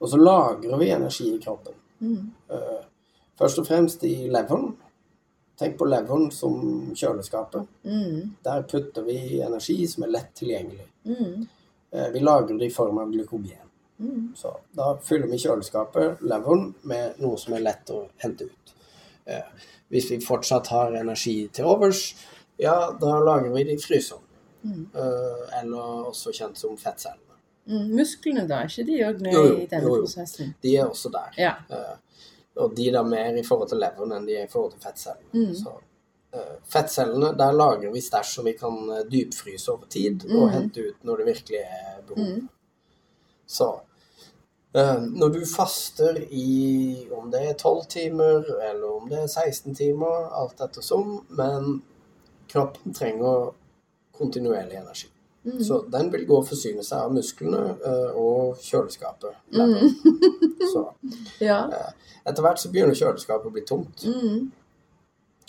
Og så lagrer vi energi i kroppen. Mm. Uh, Først og fremst i leveren. Tenk på leveren som kjøleskapet. Mm. Der putter vi energi som er lett tilgjengelig. Mm. Eh, Vi lagrer det i form av glykogen. Mm. Så da fyller vi kjøleskapet, leveren, med noe som er lett å hente ut. Eh, Hvis vi fortsatt har energi til overs, ja, da lagrer vi det i fryseren. Mm. Eh, Eller også kjent som fettcellene. Mm. Musklene, da? Er ikke de òg Jo, jo, i denne jo, jo. prosessen? De er også der. Ja. Og de er mer i forhold til leveren enn de er i forhold til fettcellene. Mm. Så, uh, fettcellene, der lagrer vi stæsj som vi kan eh, dypfryse over tid og Mm. hente ut når det virkelig er behov. Mm. Så uh, når du faster i om det er 12 timer eller om det er 16 timer, alt ettersom, men kroppen trenger kontinuerlig energi. Mm. Så den vil gå og forsyne seg av musklene eh, og kjøleskapet. Mm. Så Ja. etter hvert så begynner kjøleskapet å bli tomt. Mm.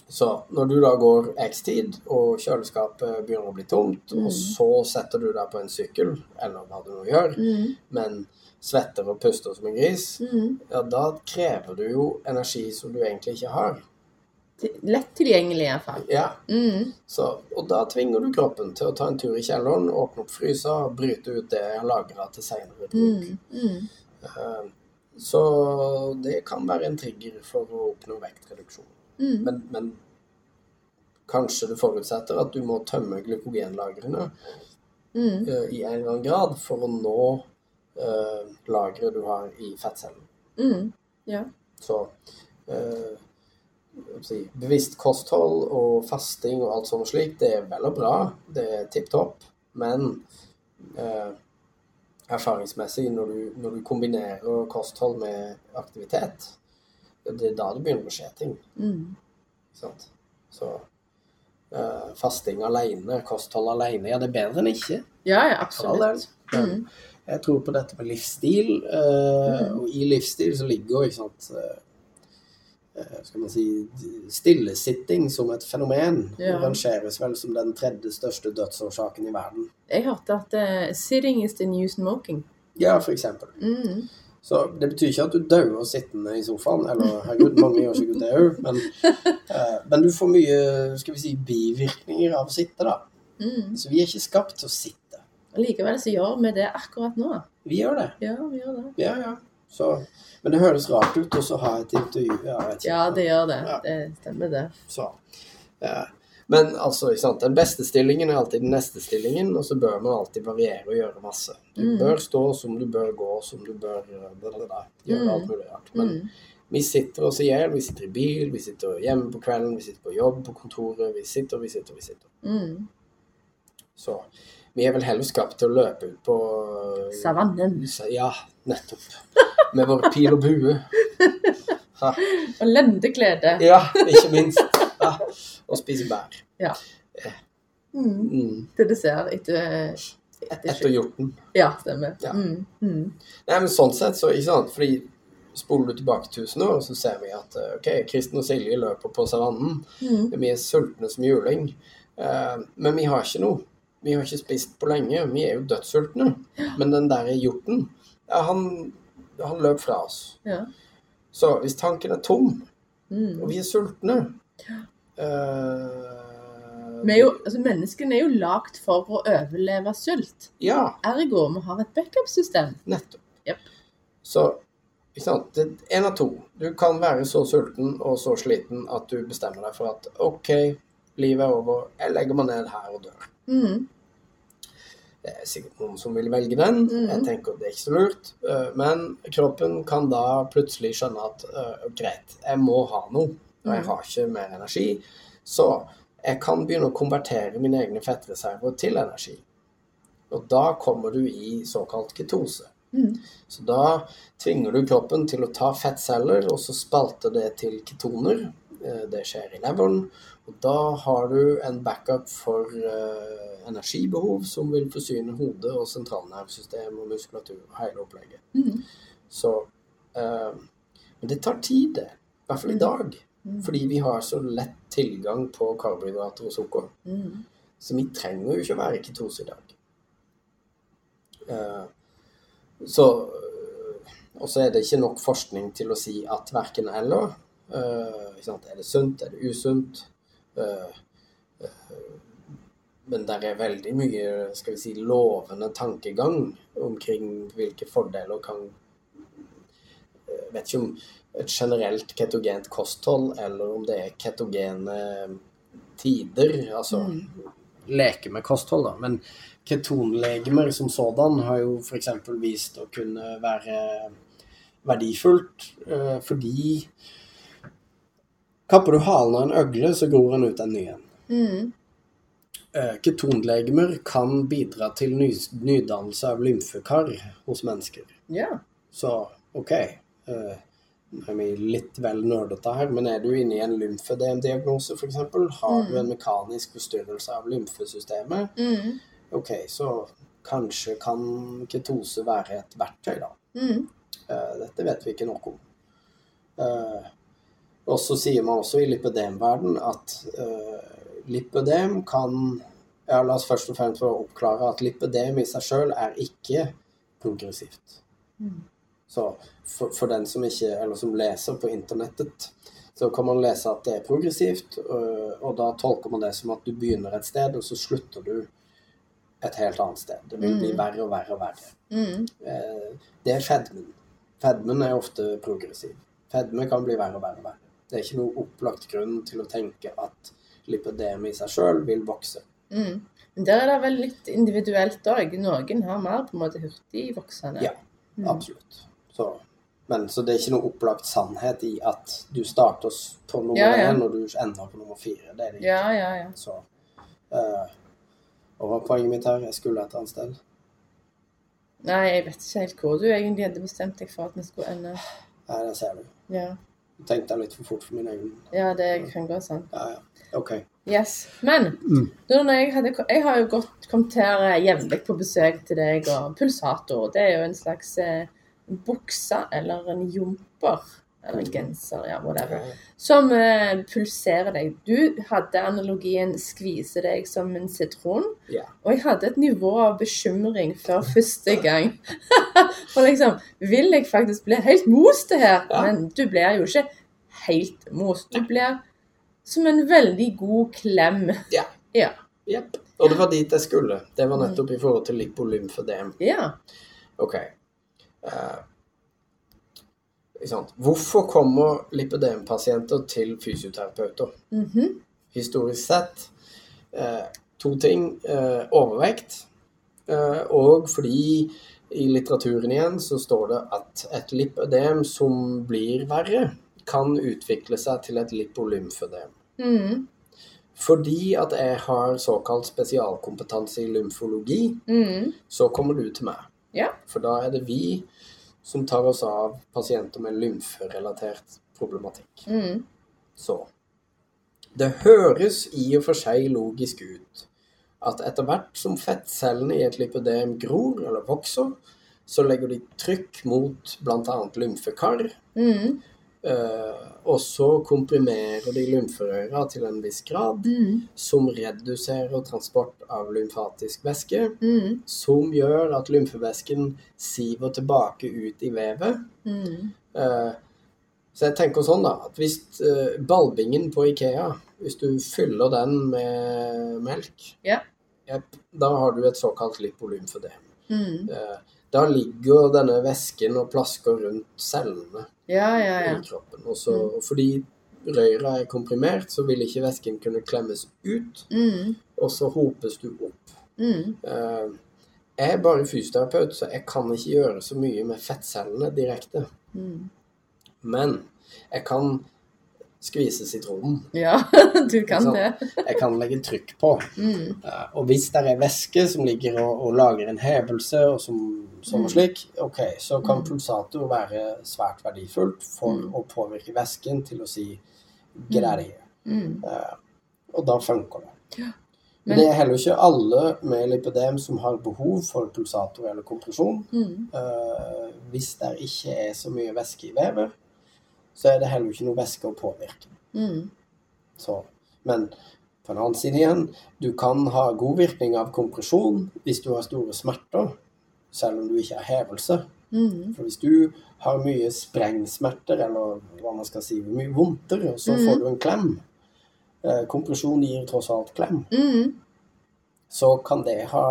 Så når du da går x tid, og kjøleskapet begynner å bli tomt, og så setter du deg på en sykkel, eller hva du nå gjør, Mm. men svetter og puster som en gris, Mm. ja, da krever du jo energi som du egentlig ikke har. Lett tilgjengelig, iallfall. Ja, Mm. så, og da tvinger du kroppen til å ta en tur i kjelleren, åpne opp frysa og bryte ut det jeg lagra til seinere bruk. Mm. Mm. Eh, Så det kan være en trigger for å oppnå vektreduksjon. Mm. Men, men kanskje det forutsetter at du må tømme glykogenlagrene Mm. eh, i en eller annen grad for å nå uh, lageret du har i fettcellen. Mm. Ja. Så jeg si, bevisst kosthold og fasting og alt sånt slik, det er vel og bra. Det er tipp topp. Men eh, erfaringsmessig, når du, når du kombinerer kosthold med aktivitet, det er da det begynner å skje ting. Mm. Sant? Så eh, fasting alene, kosthold alene, ja, det er bedre enn ikke. Ja, ja, absolutt. Mm. jeg tror på dette med livsstil, eh, og i livsstil så ligger jo ikke sant eh, skal man si, stillesitting som et fenomen. Ja. rangeres vel som den tredje største dødsårsaken i verden. Jeg hørte at uh, 'sitting is the new smoking'. Ja, for eksempel. Mm. Så det betyr ikke at du dauer sittende i sofaen, eller herregud, mange gjør sikkert det òg, men, uh, men du får mye skal vi si, bivirkninger av å sitte, da. Mm. Så vi er ikke skapt til å sitte. Likevel så gjør vi det akkurat nå. Vi gjør det. Ja, vi gjør det. Ja, ja. Så, men det høres rart ut å så ha et intervju. Ja. Ja, det gjør det. Ja. Det stemmer, det. Så, ja. Men altså, den beste stillingen er alltid den neste stillingen, og så bør man alltid variere og gjøre masse. Du Mm. bør stå som du bør gå, som du bør eh, bla, bla, bla, gjøre Mm. alt mulig rart. Men Mm. vi sitter oss i hjel, vi sitter i bil, vi sitter hjemme på kvelden, vi sitter på jobb på kontoret, vi sitter, vi sitter, vi sitter. Mm. Så vi er vel heller skapt til å løpe ut på Savannen. Ja, nettopp. Med vår pil og bue. Ha. Og lendeklede. Ja, ikke minst. Ha. Og spise bær. Ja. Mm. Mm. Til dessert etter, etter Etter hjorten. Ja, stemmer. Ja. Mm. Mm. Nei, men sånn sett, så ikke sant, fordi spoler du tilbake 1000 år, så ser vi at eh, ok, Kristen og Silje løper på savannen. Mm. Vi er sultne som juling. Uh, men vi har ikke noe. vi har ikke spist på lenge, vi er jo dødssultne. Men den der hjorten, ja, han, han løp fra oss. Ja. Så hvis tanken er tom, Mm. og vi er sultne Vi er jo, altså Menneskene er jo lagd for å overleve sult. Ja, Ergo vi har et backup-system. nettopp. Yep. Så ikke sant? Det er en av to. Du kan være så sulten og så sliten at du bestemmer deg for at OK, livet er over, jeg legger meg ned her og dør. Mm. Det er sikkert noen som vil velge den. Mm. Jeg tenker at det er ikke så lurt. Eh, Men kroppen kan da plutselig skjønne at eh, greit, jeg må ha noe, og jeg Mhm. har ikke mer energi. Så jeg kan begynne å konvertere mine egne fettreserver til energi. Og da kommer du i såkalt ketose. Mm. Så da tvinger du kroppen til å ta fettceller, og så spalter det til ketoner. Eh, Det skjer i leveren. Og da har du en backup for uh, energibehov som vil forsyne hodet og sentralnervesystem og muskulatur og hele opplegget. Mm. Så uh, Men det tar tid, det. I hvert fall i dag. Mm. Fordi vi har så lett tilgang på karbohydrater og sukker. Mm. Så vi trenger jo ikke å være i ketose i dag. Uh, så Og så er det ikke nok forskning til å si at verken eller. Er det sunt, er det usunt? Eh, eh, men der er veldig mye skal vi si, lovende tankegang omkring hvilke fordeler kan Jeg vet ikke om et generelt ketogent kosthold, eller om det er ketogene tider. Altså Mm. leke med kosthold, da. Men ketonlegemer som sådan har jo f.eks. vist å kunne være verdifullt eh, fordi Kapper du halen av en øgle, så gror den ut en ny en. Mm. Eh, Ketonlegemer kan bidra til ny, nydannelse av lymfekar hos mennesker. Ja. Så OK. vi litt vel nerdete her, men er du inne i en lymfødemdiagnose f.eks., har du en mekanisk forstyrrelse av lymfesystemet, Mm. OK, så kanskje kan ketose være et verktøy, da. Mm. Eh, Dette vet vi ikke nok om. Eh, Og så sier man også i lipødemverden at uh, lipødem kan ja, La oss først og fremst få oppklare at lipødem i seg sjøl er ikke progressivt. Mm. Så for, for den som ikke, eller som leser på internettet, så kan man lese at det er progressivt, øh, og da tolker man det som at du begynner et sted, og så slutter du et helt annet sted. Det vil bli Mm. verre og verre og verre. Mm. Eh, Det er fedmen. Fedmen er ofte progressiv. Fedme kan bli verre og verre og verre. Det er ikke noe opplagt grunn til å tenke at lipødem i seg sjøl vil vokse. Mm. Men der er det vel litt individuelt òg. Noen har mer på en måte hurtigvoksende. Ja. Mm. Absolutt. Så, men, så det er ikke noe opplagt sannhet i at du starter på nummer Ja, ja. én og du ender på nummer fire. Det er det ikke. Ja, ja, ja. Så, uh, og hva er poenget mitt her? Jeg skulle et annet sted. Nei, jeg vet ikke helt hvor du egentlig hadde bestemt deg for at vi skulle ende. Nei, det ser du. Ja, tenkte jeg litt for fort for min egen ja det kan gå sånn. Ja, ja. OK. Yes. Men Mm. da når jeg, hadde, jeg har jo gått, kommet her jevnlig på besøk til deg, og pulsator, det er jo en slags eh, bukse eller en jumper. Eller genser, ja, whatever. Som uh, pulserer deg. Du hadde analogien 'skvise deg som en sitron'. Ja. Og jeg hadde et nivå av bekymring før første gang. For liksom, vil jeg faktisk bli helt most det her? Ja. Men du blir jo ikke helt most. Du blir som en veldig god klem. Ja. Ja. Yep. Og det var dit jeg skulle. Det var nettopp i forhold til lipolymfødem. Ja. OK. Sant? Hvorfor kommer lipødempasienter til fysioterapeuter? Mhm. Historisk sett eh, to ting. Eh, overvekt. Eh, og fordi i litteraturen igjen så står det at et lipødem som blir verre, kan utvikle seg til et lipolymfødem. Mhm. Fordi at jeg har såkalt spesialkompetanse i lymfologi, Mhm. så kommer du til meg. Ja. For da er det vi som tar oss av pasienter med lymferelatert problematikk. Mm. Så det høres i og for seg logisk ut at etter hvert som fettcellene i et lipødem gror eller vokser, så legger de trykk mot bl.a. lymfekar, Mhm. Eh, og så komprimerer de lymferøra til en viss grad, Mm. som reduserer transport av lymfatisk væske, Mm. som gjør at lymfevæsken siver tilbake ut i vevet. Mm. Uh, så jeg tenker sånn da, at hvis uh, ballbingen på Ikea, hvis du fyller den med melk, yeah. yep, da har du et såkalt lipolymfødem. Mm. Eh, da ligger denne væsken og plasker rundt cellene Ja, ja, ja. i kroppen. Og så, og fordi røyra er komprimert, så vil ikke væsken kunne klemmes ut, Mm. og så hopes du opp. Mm. Uh, jeg er bare fysioterapeut, så jeg kan ikke gjøre så mye med fettcellene direkte. Mm. Men jeg kan skvise sitronen. Ja, du kan Sånn. det. Jeg kan legge trykk på. Mm. Uh, Og hvis det er væske som ligger og, og lager en hevelse og som, sånn og Mm. slik, ok, så kan Mm. pulsator være svært verdifullt for Mm. å påvirke væsken til å si get out of here. Og da funker det. Ja. Men det er heller ikke alle med lipødem som har behov for pulsator eller kompresjon. Mm. Eh, hvis det ikke er så mye væske i vevet, så er det heller ikke noe væske å påvirke. Mm. Så, men på en annen side igjen, du kan ha god virkning av kompresjon hvis du har store smerter, selv om du ikke har hevelse. Mm. For hvis du har mye sprengsmerter, eller hva man skal si, mye vondter, og så mm. får du en klem eh, Kompresjon gir tross alt klem. Mm. Så kan det ha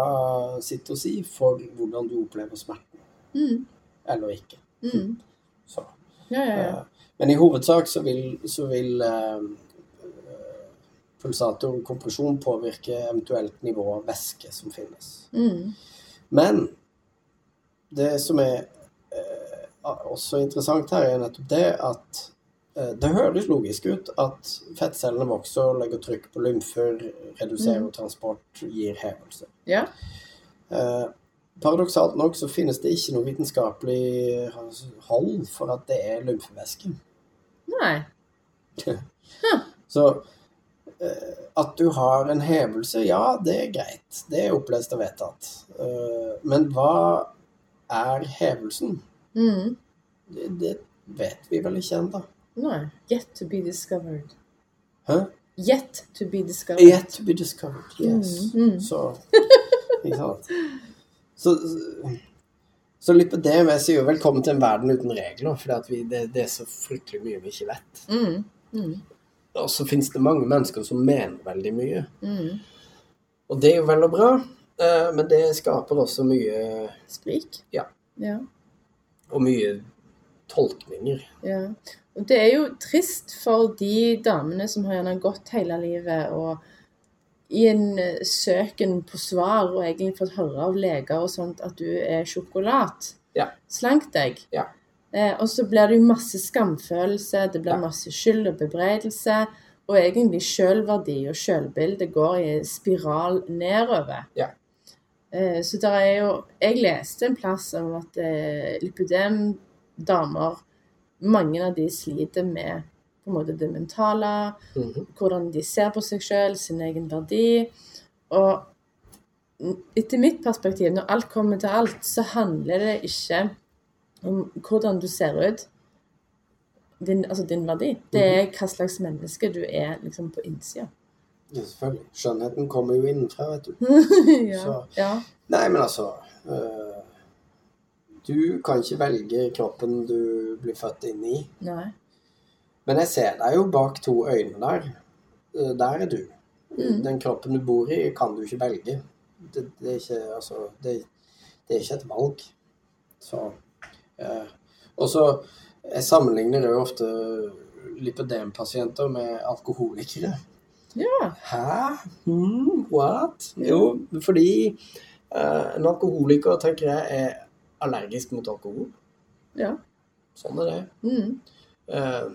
sitt å si for hvordan du opplever smerten, Mm. eller ikke. Mm. Så. Ja, ja, ja. Eh, Men i hovedsak så vil, så vil eh, pulsator og kompresjon påvirke eventuelt nivå av væske som finnes. Mm. Men det som er eh, også interessant her, er nettopp det at eh, det høres logisk ut at fettcellene vokser, legger trykk på lymfer, reduserer Mm. transport, gir hevelse. Ja. Eh, paradoksalt nok så finnes det ikke noe vitenskapelig hold for at det er lymfevæske. Nei. Så eh, at du har en hevelse, ja, det er greit. Det er opplest og vedtatt. Eh, men hva er hevelsen? Mm. Det, det vet vi vel ikke ennå. Nei. Yet to be discovered. Hæ? Yet to be discovered. Yet to be discovered, yes. Mm, mm. Så Ikke sant? Så, så det, jeg sier jo velkommen til en verden uten regler, for det, det er så fryktelig mye vi ikke vet. Mm. Mm. Og så finnes det mange mennesker som mener veldig mye. Mm. Og det er jo vel og bra, eh, men det skaper også mye Sprik. Ja. Ja. Og mye tolkninger. Ja. Og det er jo trist for de damene som har gjerne gått hele livet og i en eh, søken på svar og egentlig fått høre av leger og sånt at du er sjokolat. Ja. Slank deg. Ja. Eh, og så blir det jo masse skamfølelse, det blir Ja. masse skyld og bebreidelse. Og egentlig sjølverdi og sjølbilde går i en spiral nedover. Ja. Eh, så der er jo Jeg leste en plass om at eh, lipødem-damer Mange av de sliter med på en måte det mentale, Mhm. hvordan de ser på seg selv, sin egen verdi. Og etter mitt perspektiv, når alt kommer til alt, så handler det ikke om hvordan du ser ut. Din, altså din verdi. Det er hva slags menneske du er liksom på innsida. Ja, selvfølgelig. Skjønnheten kommer jo innenfra, vet du. ja. Så- ja. Nei, men altså øh, Du kan ikke velge kroppen du blir født inn i. Nei. Men jeg ser deg jo bak to øyne der. Eh, Der er du. Mm. Den kroppen du bor i, kan du ikke velge. Det, det er ikke Altså, det, det er ikke et valg. Så eh, Og så Jeg sammenligner jo ofte lipødempasienter med alkoholikere. Ja. Hæ? Hmm, what? Jo, fordi eh, en alkoholiker, tenker jeg, er allergisk mot alkohol. Ja. Sånn er det. Mm. Eh,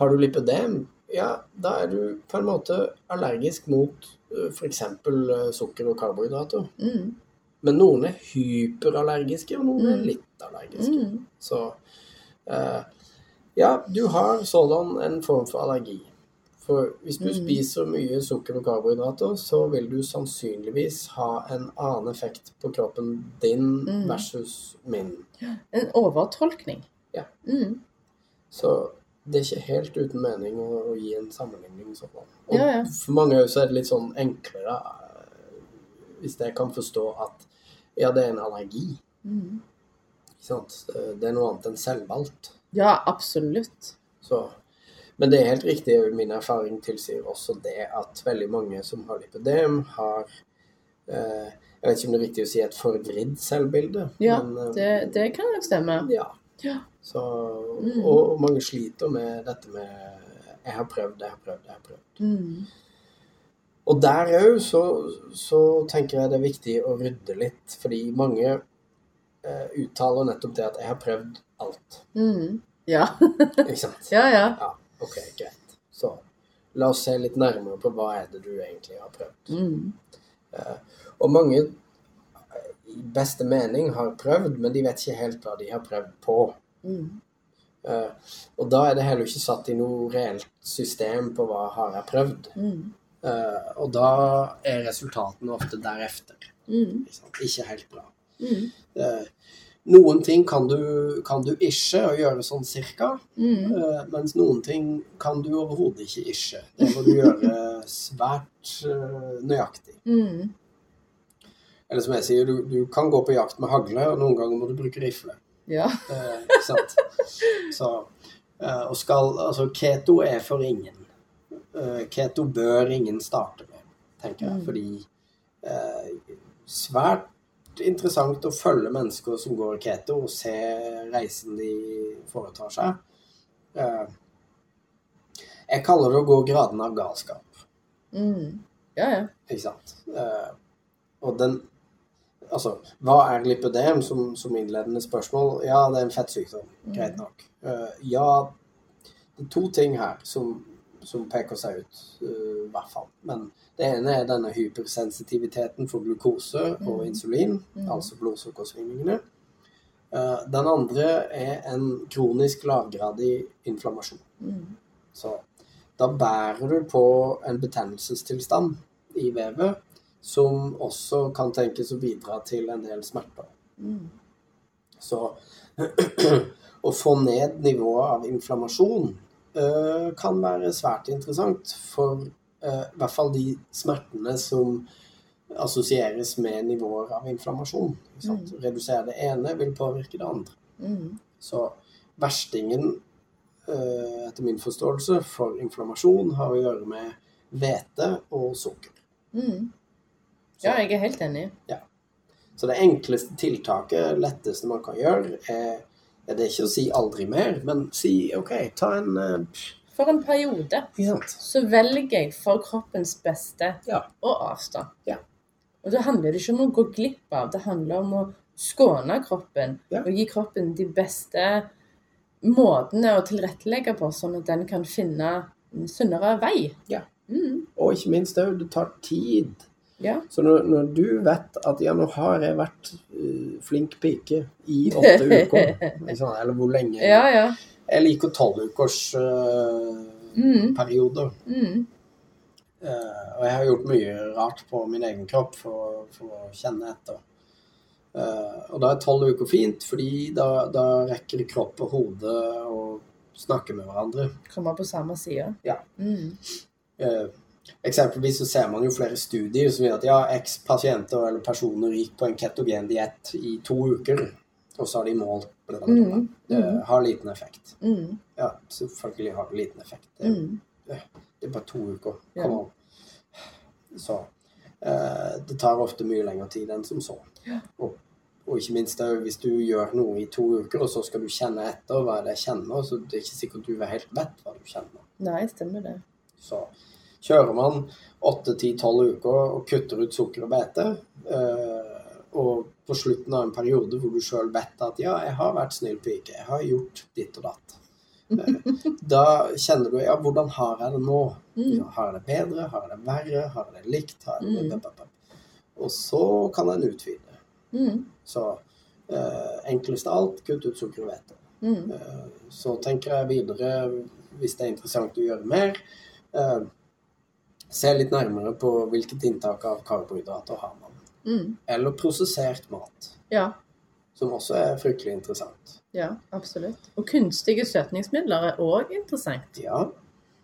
har du lipødem, ja, da er du på en måte allergisk mot uh, f.eks. Uh, sukker og karbohydrater. Mm. Men noen er hyperallergiske, og noen er Mm. litt allergiske. Mm. Så eh, ja, du har sådan en form for allergi. For hvis du Mm. spiser mye sukker og karbohydrater, så vil du sannsynligvis ha en annen effekt på kroppen din Mm. versus min. En overtolkning. Ja. Mm. Så det er ikke helt uten mening å, å gi en sammenligning sånn. Og Ja, ja. for mange også er det litt sånn enklere eh, hvis jeg kan forstå at ja, det er en allergi. Mm. Sant? Det er noe annet enn selvvalgt. Ja, absolutt. Så, men det er helt riktig, min erfaring tilsier også det at veldig mange som har lipødem, har eh, Jeg vet ikke om det er riktig å si et forvridd selvbilde, Ja, men eh, Det, det kan nok stemme. ja. Ja. Så, Mm. og, og mange sliter med dette med Jeg har prøvd, jeg har prøvd, jeg har prøvd. Mm. Og der òg så, så tenker jeg det er viktig å rydde litt, fordi mange eh, uttaler nettopp det at 'jeg har prøvd alt'. Mm. Ja. Ikke sant? ja, ja. Ja, OK, greit. Så la oss se litt nærmere på hva er det du egentlig har prøvd. Mm. Og mange eh, i beste mening har prøvd, men de vet ikke helt hva de har prøvd på. Mm. Eh, og da er det heller ikke satt i noe reelt system på hva har jeg prøvd. Mm. Uh, og da er resultatene ofte derefter. Mm. Ikke, ikke helt bra. Mm. Eh, noen ting kan du, kan du ikke og gjøre sånn cirka, Mm. mens noen ting kan du overhodet ikke ikke. Det må du gjøre svært nøyaktig. Mm. Eller som jeg sier, du, du kan gå på jakt med hagle, og noen ganger må du bruke rifle. Ja. Eh, ikke sant? Så, eh, og skal, altså, keto er for ingen. Eh, keto bør ingen starte med, tenker jeg. Mm. Fordi eh, svært interessant å følge mennesker som går keto, og se reisen de foretar seg. Eh, jeg kaller det å gå graden av galskap. Mm. Ja, ja. Ikke sant? Eh, og den Altså, hva er lipødem som, som innledende spørsmål? Ja, det er en fettsykdom. Greit nok. Uh, ja, det er to ting her som, som peker seg ut, uh, i hvert fall. Men det ene er denne hypersensitiviteten for glukose og insulin, altså blodsukkersvingningene. Uh, den andre er en kronisk lavgradig inflammasjon. Mm. Så da bærer du på en betennelsestilstand i vevet som også kan tenkes å bidra til en del smerter. Mm. Så å få ned nivået av inflammasjon uh, kan være svært interessant for uh, i hvert fall de smertene som assosieres med nivåer av inflammasjon. Mm. Redusere det ene vil påvirke det andre. Mm. Så verstingen, uh, etter min forståelse, for inflammasjon har å gjøre med hvete og sukker. Mm. Ja, jeg er helt enig. Så det enkleste tiltaket, letteste man kan gjøre, er er det ikke å si aldri mer, men si OK, ta en uh, For en periode så velger jeg for kroppens beste Ja. å avstå. Ja. Og da handler det ikke om å gå glipp av, det handler om å skåne kroppen Ja. og gi kroppen de beste måtene å tilrettelegge på, sånn at den kan finne en sunnere vei. Ja. Mm. Og ikke minst òg, det tar tid. Ja. Så når, når du vet at ja, nå har jeg vært uh, flink pike i åtte uker, liksom, eller hvor lenge ja, ja. Jeg liker tolv ukers eh, Mm. Mm. uh, og jeg har gjort mye rart på min egen kropp for, for å kjenne etter. Uh, og da er tolv uker fint, fordi da, da rekker kropp og hode å snakke med hverandre. Komme på samme side. Ja. Mm. Eh, eksempelvis så ser man jo flere studier som gjør at ja, x pasienter eller personer gikk på en ketogen diett i to uker, og så har de målt det, Mm, Det mm. har liten effekt. Mm. Ja, selvfølgelig har det liten effekt. Det, Mm. det er bare to uker. Ja. An. Så eh, det tar ofte mye lengre tid enn som så. Ja. Og, og ikke minst det, hvis du gjør noe i to uker, og så skal du kjenne etter hva det er kjenner, så det er ikke sikkert du helt vet hva du kjenner. Nei, stemmer det. Så kjører man 8-10-12 uker og kutter ut sukker og bete, eh, og på slutten av en periode hvor du sjøl vet at ja, jeg har vært snill pike, jeg har gjort ditt og datt. Eh, da kjenner du ja, hvordan har jeg det nå? Ja, Har jeg det bedre? Har jeg det verre? Har jeg det likt? Har jeg det... Mm. Og så kan en utvide. Mm. Så eh, enklest av alt, kutt ut sukker og hvete. Mm. Eh, Så tenker jeg videre, hvis det er interessant å gjøre mer, eh, se litt nærmere på hvilket inntak av karbohydrater har man. Mm. Eller prosessert mat. Ja. som også er fryktelig interessant. Ja, absolutt. Og kunstige søtningsmidler er òg interessant. Ja,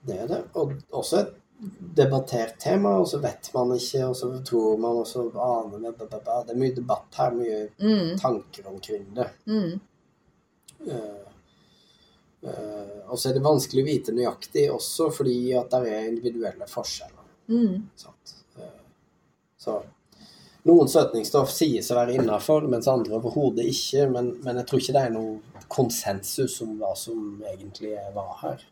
det er det. Og også et debattert tema, og så vet man ikke, og så tror man, og så aner man Det er mye debatt her, mye Mm, tanker omkring det. mm, Uh, uh, og så er det vanskelig å vite nøyaktig også, fordi at det er individuelle forskjeller. Mm. Eh, Så noen søtningsstoff sies å være innafor, mens andre overhodet ikke. Men, men jeg tror ikke det er noe konsensus om hva som egentlig var her.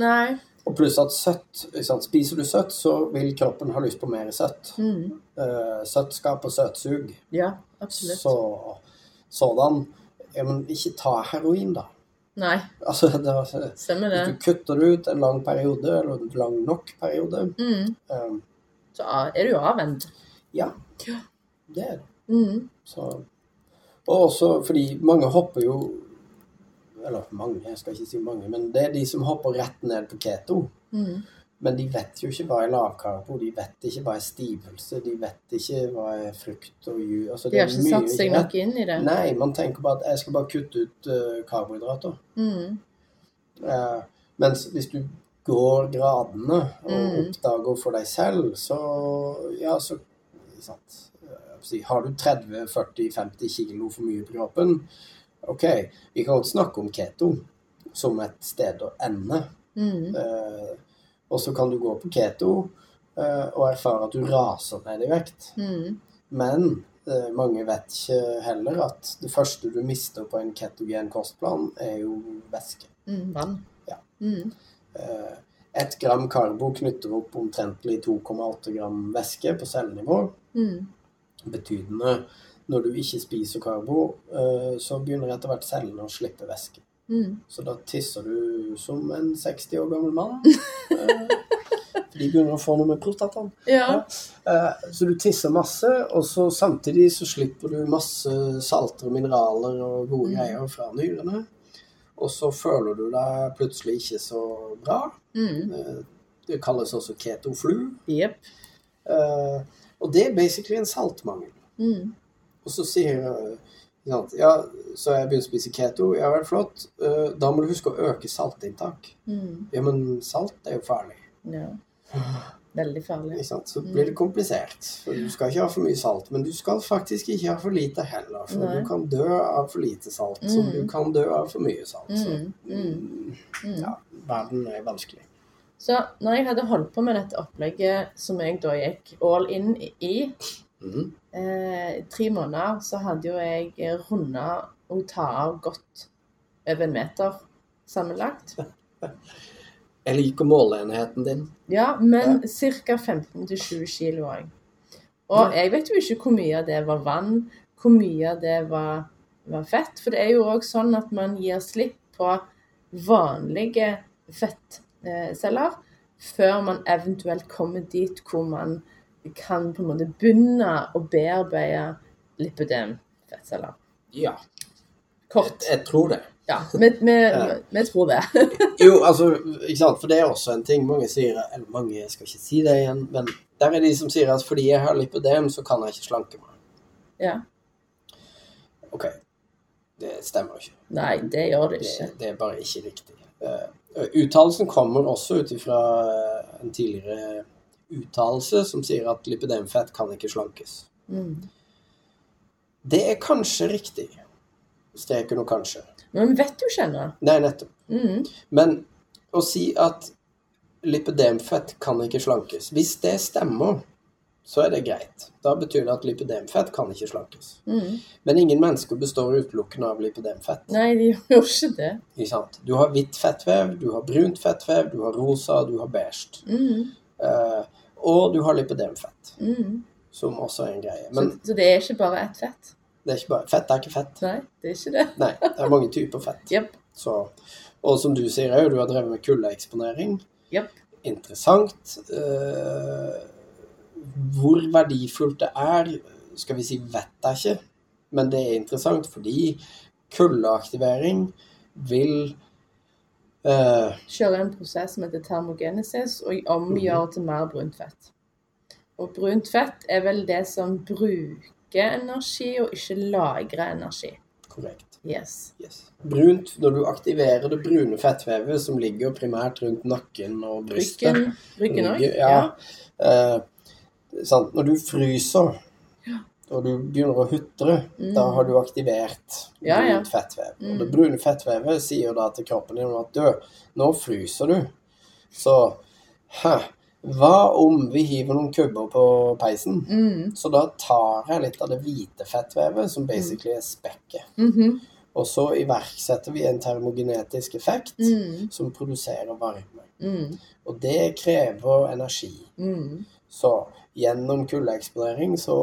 Nei. Og pluss at søtt sant? Spiser du søtt, så vil kroppen ha lyst på mer søtt. Mm. Eh, søtt skaper søtsug. Ja, absolutt. Så sådan Ja, men ikke ta heroin, da. Nei, Altså, det, stemmer det. hvis du kutter ut en lang periode, eller en lang nok periode Mm. um, Så er du jo avvent. Ja, Ja. det er du. Mm. Så, og også fordi mange hopper jo Eller mange, jeg skal ikke si mange, men det er de som hopper rett ned på keto. Mm. Men de vet jo ikke hva er lavkarbo, de vet ikke hva er stivelse, de vet ikke hva er frukt og ju... Altså, De har ikke satt seg nok inn i det. Nei, man tenker bare at jeg skal bare kutte ut uh, karbohydrater. Mm. Uh, mens hvis du går gradene og Mm. oppdager for deg selv, så ja, så sant. Eh, Har du 30-40-50 kilo for mye på kroppen, OK, vi kan godt snakke om keto som et sted å ende. Mm. Eh, og så kan du gå på keto eh, og erfare at du raser ned i vekt. Mm. Men eh, mange vet ikke heller at det første du mister på en ketogen kostplan, er jo væske. Mm. Vann. Ja. Mm. Eh, Ett gram karbo knytter opp omtrentlig 2,8 gram væske på cellenivå. Mm. Betydende når du ikke spiser karbo, så begynner etter hvert cellene å slippe væske. Mm. Så da tisser du som en 60 år gammel mann. Eh, For de begynner å få noe med prostataen. Ja. Eh, Så du tisser masse, og så samtidig så slipper du masse salter og mineraler og gode Mm. greier fra nyrene. Og så føler du deg plutselig ikke så bra. Mm. Eh, Det kalles også ketoflu. Eh, Og det er basically en saltmangel. Mm. Og så sier jeg Ja, så jeg begynner å spise keto. Ja vel, flott. Eh, Da må du huske å øke saltinntak. Mm. Ja, men salt er jo farlig. Ja. Veldig farlig. Ikke sant? Så blir det komplisert. For du skal ikke ha for mye salt, men du skal faktisk ikke ha for lite heller. For Nei. du kan dø av for lite salt, som Mm. du kan dø av for mye salt. Så Mm. Mm. mm, Mm. ja, verden er vanskelig. Så når jeg hadde holdt på med dette opplegget som jeg da gikk all in i, Mhm. eh, tre måneder, så hadde jo jeg runda å ta av godt over en meter sammenlagt. Jeg liker måleenheten din. Ja, men ca. 15-20 kilo òg. Og jeg vet jo ikke hvor mye av det var vann, hvor mye av det var, var fett. For det er jo òg sånn at man gir slipp på vanlige fettceller før man eventuelt kommer dit hvor man kan på en måte begynne å bearbeide lipødem-fettceller. Ja, Kort. jeg tror det. Ja, vi, vi, vi tror det. Jo, altså, ikke sant, for det er også en ting mange sier, eller mange, jeg skal ikke si det igjen, men der er de som sier at fordi jeg har lipidem, så kan jeg ikke slanke meg. Ja. Ok, det stemmer ikke. Nei, det gjør det Det, ikke. det er bare ikke riktig. Uh, uttalelsen kommer også ut ifra eh, en tidligere uttalelse som sier at lipidemfett kan ikke slankes. Mm. Det er kanskje riktig. Streker noe kanskje. Men hun vet jo ikke ennå. Nei, nettopp. Mm. Men å si at lipidemfett kan ikke slankes Hvis det stemmer, så er det greit. Da betyr det at lipidemfett kan ikke slankes. Mm. Men ingen mennesker består utelukkende av lipidemfett. Nei, de gjør ikke det. Ikke sant? Du har hvitt fettvev, du har brunt fettvev, du har rosa, du har beige. Mm. Eh, og du har lipidemfett, Mm. som også er en greie. Men så, så det er ikke bare ett fett? det er ikke bare, fett er ikke fett. Nei, det er ikke det. Nei, det er mange typer fett. yep. Så, og som du sier òg, du har drevet med kuldeeksponering. Yep. Interessant. Uh, hvor verdifullt det er, skal vi si vet jeg ikke. Men det er interessant fordi kuldeaktivering vil eh, Kjøre en prosess som heter termogenesis og omgjør til mer brunt fett. Og brunt fett er vel det som bruker energi og ikke lagrer energi. Korrekt. Yes. Yes. Brunt, når du aktiverer det brune fettvevet som ligger primært rundt nakken og brystet Ryggen, òg. Ja. ja. Eh, sant? Når du fryser, og du begynner å hutre, da har du aktivert Mm. Ja, ja. brunt fettvev. Mm. Og det brune fettvevet sier da til kroppen din at du, nå fryser du. Så hæ, hva om vi hiver noen kubber på peisen? Mm. Så da tar jeg litt av det hvite fettvevet, som basically er spekket. -hmm. Og så iverksetter vi en termogenetisk effekt Mm. som produserer varme. Mm. Og det krever energi. Mm. Så gjennom kuldeeksponering så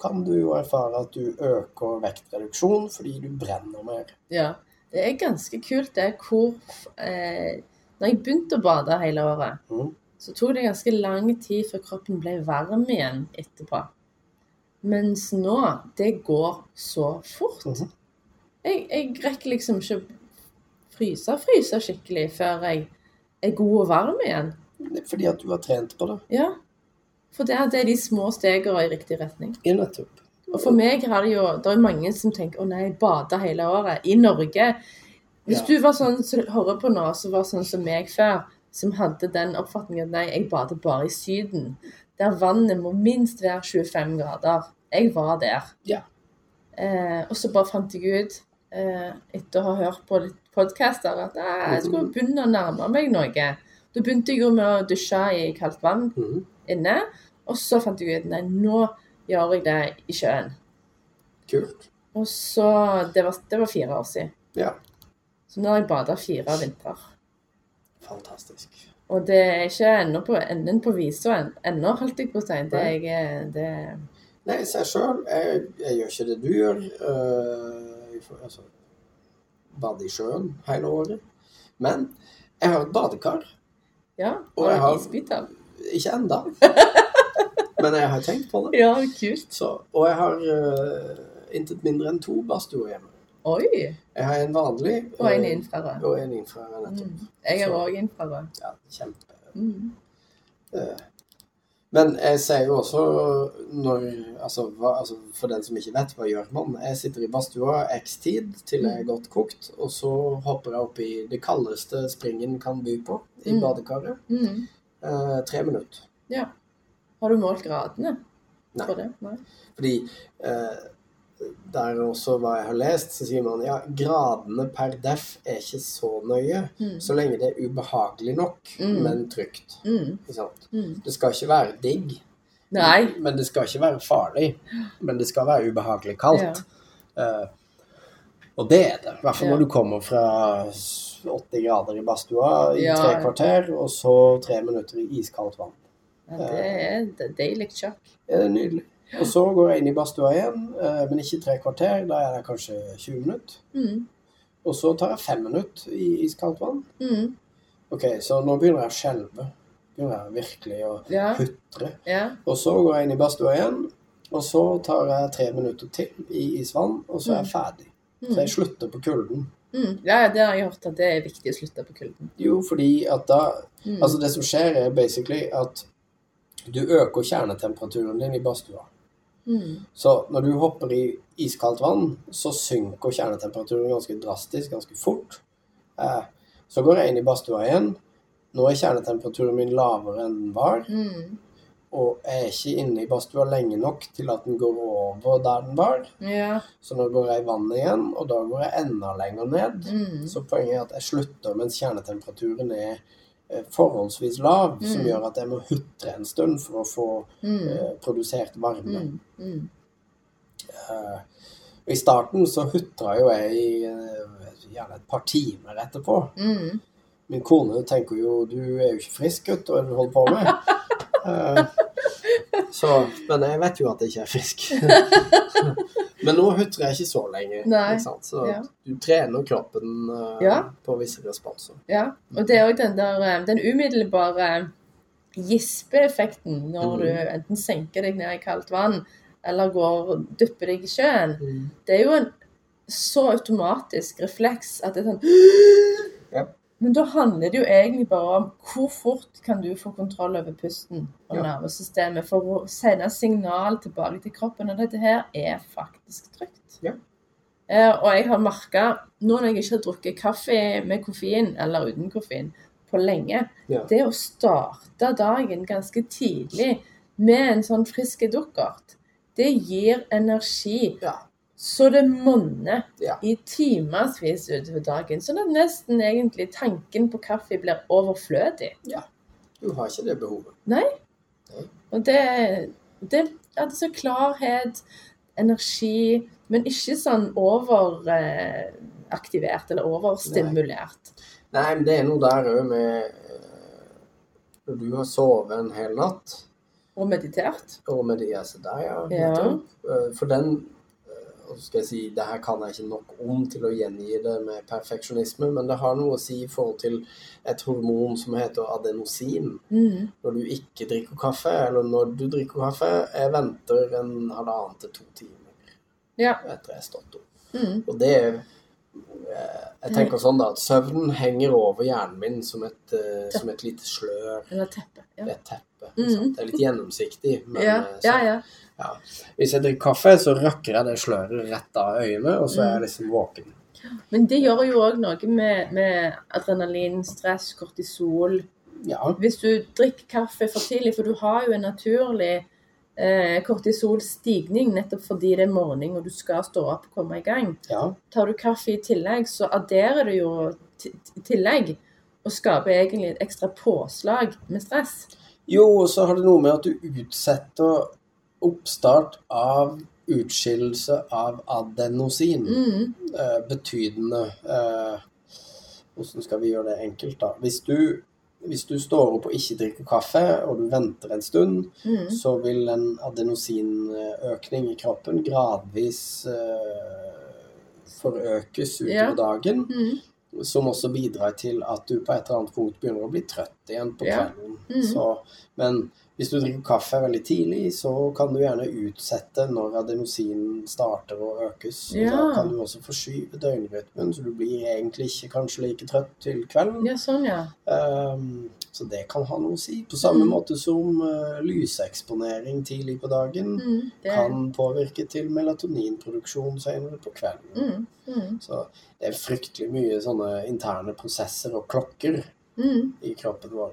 kan du jo erfare at du øker vektreduksjon fordi du brenner mer. Ja. Det er ganske kult det hvor eh, Når jeg begynte å bade hele året, Mm. så tok det ganske lang tid før kroppen ble varm igjen etterpå. Mens nå, det går så fort. Mhm. jeg, jeg rekker liksom ikke fryse, fryse skikkelig før jeg er god og varm igjen. Det er Fordi at du har trent på det. Ja. For det, er- det er de små stegene i riktig retning. Ja, nettopp. Og for meg har det jo Det er mange som tenker å nei, bade hele året. I Norge. Hvis Ja. du var sånn som hører på nå, som var sånn som meg før, som hadde den oppfatningen at nei, jeg bader bare i Syden, der vannet må minst være 25 grader. Jeg var der. Ja. Eh, og så bare fant jeg ut, eh, etter å ha hørt på litt podkaster, at jeg skulle begynne å nærme meg noe. Da begynte jeg jo med å dusje i kaldt vann Mhm. Inne, og så fant jeg ut nei, nå gjør jeg det i sjøen. Kult. Og så Det var, det var fire år siden. Ja. Så nå har jeg bada fire vintrer. Fantastisk. Og det er ikke ennå på enden på visa en- ennå, holdt jeg på å si. Det er det, Nei, se sjøl. Jeg, jeg gjør ikke det du gjør. Jeg får- altså, bade i sjøen hele året. Men jeg har et badekar. Ja. Og Og jeg har- isbiter. Ikke enda. Men jeg har tenkt på det. Ja, kult. Så, og jeg har uh, intet mindre enn to badstuer hjemme. Oi. Jeg har en vanlig Og en eh, infrarød. Og en infrarød, nettopp. Mm. Jeg har òg infrarød. Ja, kjempe. Mm. Uh, Men jeg ser jo også når altså, hva, altså, For den som ikke vet, hva gjør man? Jeg sitter i badstua x tid til jeg er godt kokt, og så hopper jeg opp i det kaldeste springen kan by på, i Mm. badekaret. Mm. Eh, tre minutter. Ja. Har du målt gradene Nei. for det? Nei. Fordi eh, der også hva jeg har lest, så sier man ja, gradene per def er ikke så nøye, Mm. så lenge det er ubehagelig nok, Mm. men trygt. Mm. Mm. Det skal ikke være digg, Nei. men det skal ikke være farlig. Men det skal være ubehagelig kaldt. Eh, og det er det. I hvert fall Ja. når du kommer fra 80 grader i badstua i Ja. tre kvarter, og så tre minutter i iskaldt vann. Ja, det er deilig sjakk. Ja, det er nydelig. Og så går jeg inn i badstua igjen, eh, men ikke tre kvarter. Da er det kanskje 20 minutter. Mm. Og så tar jeg fem minutter i iskaldt vann. Mm. Ok, så nå begynner jeg å skjelve. Begynner jeg virkelig å Ja. hutre. Ja. Og så går jeg inn i badstua igjen, og så tar jeg tre minutter til i isvann, og så er jeg ferdig. Så jeg slutter på kulden. Mm. Ja, det har jeg hørt at det er viktig å slutte på kulden. Jo, fordi at da Mm. Altså, det som skjer, er basically at du øker kjernetemperaturen din i badstua. Mm. Så når du hopper i iskaldt vann, så synker kjernetemperaturen ganske drastisk, ganske fort. Eh, så går jeg inn i badstua igjen. Nå er kjernetemperaturen min lavere enn den var, Mm. Og er ikke inne i badstua lenge nok til at den går over der den var. Ja. Så nå går jeg i vannet igjen, og da går jeg enda lenger ned. Mm. Så poenget er at jeg slutter mens kjernetemperaturen er eh, forholdsvis lav, som Mm. gjør at jeg må hutre en stund for å få Mm. eh, produsert varme. Eh, I starten så hutra jo jeg i eh, gjerne et par timer etterpå. Mm. Min kone tenker jo du er jo ikke frisk, gutt, hva er det du holder på med? Eh, så, men jeg vet jo at jeg ikke er frisk. men nå hutrer jeg ikke så lenge. Nei. Så Ja. du trener kroppen uh, Ja. på visse responser. Ja. Og det er òg den der eh, den umiddelbare gispeeffekten når mm. du enten senker deg ned i kaldt vann eller går og dypper deg i sjøen. Mm. Det er jo en så automatisk refleks at det er sånn Ja. Men da handler det jo egentlig bare om hvor fort kan du få kontroll over pusten og Ja. nervesystemet for å sende signal tilbake til kroppen. Og dette her er faktisk trygt. Ja. Eh, og jeg har merka, nå når jeg ikke har drukket kaffe med koffein, eller uten koffein, på lenge, Ja. det å starte dagen ganske tidlig med en sånn frisk dukkert, det gir energi Ja. Så det monner Ja. i timevis utover dagen. Sånn at nesten egentlig tanken på kaffe blir overflødig. Ja. Du har ikke det behovet. Nei. Nei. Og det, det altså klarhet, energi, men ikke sånn overaktivert eller overstimulert. Nei, men det er noe der òg med eh, Når du har sovet en hel natt, Og meditert. og med de altså der, ja. Ja. eh, For den eh, skal jeg si, Det her kan jeg ikke nok om til å gjengi det med perfeksjonisme, men det har noe å si i forhold til et hormon som heter adenosin. Mm. Når du ikke drikker kaffe, eller når du drikker kaffe Jeg venter en halvannen til to timer Ja. etter jeg har stått opp. Mm. Og det er eh, Jeg tenker sånn da, at søvnen henger over hjernen min som et, eh, som et lite slør, Eller teppe. Ja. et teppe. Mm. sant? Det er litt gjennomsiktig. Men Ja, eh, ja, så- ja. ja. Hvis jeg drikker kaffe, så rakker jeg det sløret rett av øynene, og så er jeg liksom våken. Men det gjør jo òg noe med, med adrenalin, stress, kortisol. Ja. Hvis du drikker kaffe for tidlig, for du har jo en naturlig eh, kortisolstigning nettopp fordi det er morgen og du skal stå opp og komme i gang. ja. Tar du kaffe i tillegg, så adderer du jo i tillegg og skaper egentlig et ekstra påslag med stress. Jo, og så har det noe med at du utsetter oppstart av utskillelse av adenosin. Mm. eh, betydende eh, Hvordan skal vi gjøre det enkelt, da? Hvis du, hvis du står opp og ikke drikker kaffe, og du venter en stund, Mm. så vil en adenosinøkning i kroppen gradvis eh, forøkes utover Ja. dagen. Mm. Som også bidrar til at du på et eller annet punkt begynner å bli trøtt igjen på kvelden. -hmm. Så, men hvis du drikker kaffe veldig tidlig, så kan du gjerne utsette når adenosin starter å økes. Og Ja. Da kan du også forskyve døgnrytmen, så du blir egentlig ikke kanskje like trøtt til kvelden. Ja, sånn, ja. Um, så det kan ha noe å si. På samme mm. måte som uh, lyseksponering tidlig på dagen Mm. Kan påvirke til melatoninproduksjon senere på kvelden. mm. Mm. Så det er fryktelig mye sånne interne prosesser og klokker Mm. i kroppen vår.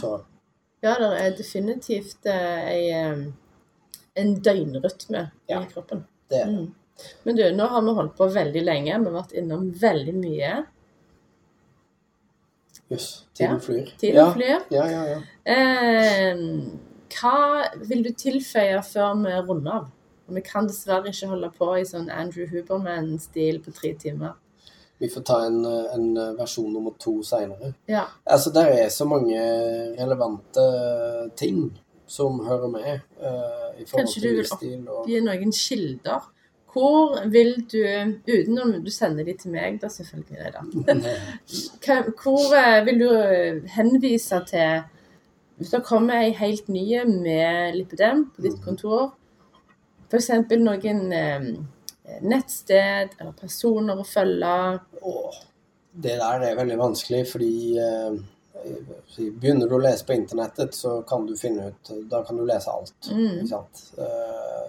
Så Ja, det er definitivt eh, ei, eh, en døgnrytme Ja. i kroppen. det er det. Mm. Men du, nå har vi holdt på veldig lenge. Vi har vært innom veldig mye. Jøss, tiden Ja, flyr. Tiden ja, flyr. Ja, ja, ja. Eh, hva vil du tilføye før vi runder av? Vi kan dessverre ikke holde på i sånn Andrew Huberman-stil på tre timer. Vi får ta en, eh, en versjon nummer to seinere. Ja. Altså, det er så mange relevante ting som hører med Uh, i forhold Kanskje til du vil oppgi og noen kilder. Hvor vil du, utenom du sender de til meg, da selvfølgelig, da. Hvor eh, vil du henvise til hvis det kommer ei helt nye med lipidem på ditt kontor? F.eks. noen eh, nettsted eller personer å følge? Åh, det der er veldig vanskelig, fordi eh, Begynner du å lese på internettet, så kan du finne ut Da kan du lese alt. Mm. Ikke sant? Eh,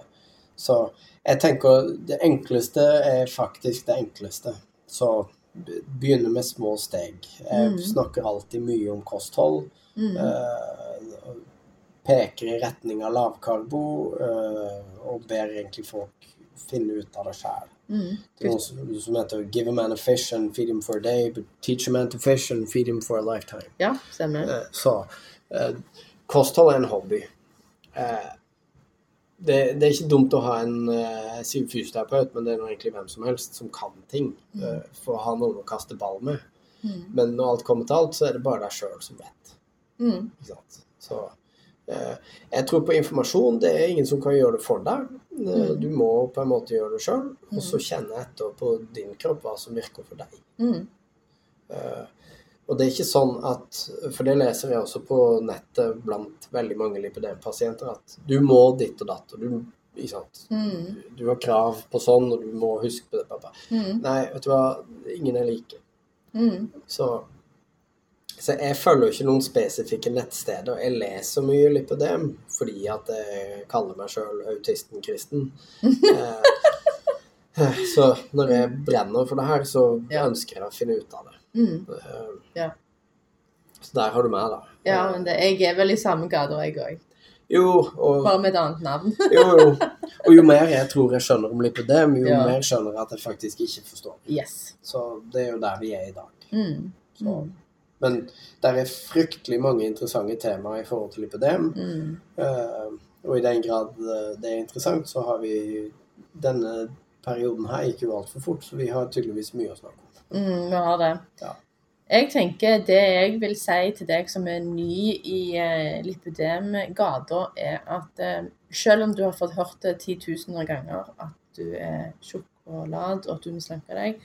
så jeg tenker det enkleste er faktisk det enkleste. Så begynne med små steg. Jeg Mm. snakker alltid mye om kosthold. Mm. eh, peker i retning av lavkarbo eh, og ber egentlig folk finne ut av det sjøl. Mm. Det er noe som, heter 'Give a man a fish and feed him for a day', but 'teach a man to fish and feed him for a lifetime'. Ja, stemmer. Eh, Så eh, kosthold er en hobby. Eh, det, det er ikke dumt å ha en jeg fysioterapeut, men det er egentlig hvem som helst som kan ting, eh, for å ha noen å kaste ball med. Mm. Men når alt kommer til alt, så er det bare deg sjøl som vet. Mm. Så eh, jeg tror på informasjon. Det er ingen som kan gjøre det for deg. Eh, Mm. Du må på en måte gjøre det sjøl, og så kjenne etter på din kropp hva som virker for deg. Mm. Eh, og det er ikke sånn at For det leser jeg også på nettet blant veldig mange lipidempasienter, at du må ditt og datt. og du? Mm. Du har krav på sånn, og du må huske på det. Pappa. Mm. Nei, vet du hva, ingen er like. Mm. Så, så jeg følger jo ikke noen spesifikke nettsteder. Jeg leser mye lipidem fordi at jeg kaller meg sjøl autisten-kristen. Eh, Så når jeg brenner for det her, så Ja. ønsker jeg å finne ut av det. Mm. Eh, Ja. Så der har du meg, da. Ja, men det, jeg er vel i samme gata, jeg òg. Jo, og, Bare med et annet navn. jo, jo. og jo mer jeg tror jeg skjønner om lipidem, jo Ja. mer skjønner jeg at jeg faktisk ikke forstår. Yes. Så det er jo der vi er i dag. Mm. Så. Men det er fryktelig mange interessante temaer i forhold til lipidem. Mm. Uh, og i den grad eh, det er interessant, så har vi denne perioden her gikk jo altfor fort, så vi har tydeligvis mye å snakke om. Mm, vi har det. Ja. Jeg tenker det jeg vil si til deg som er ny i eh, lipidem-gata, er at eh, selv om du har fått hørt det titusener ganger at du er tjukk og lat, og at du må slanke deg,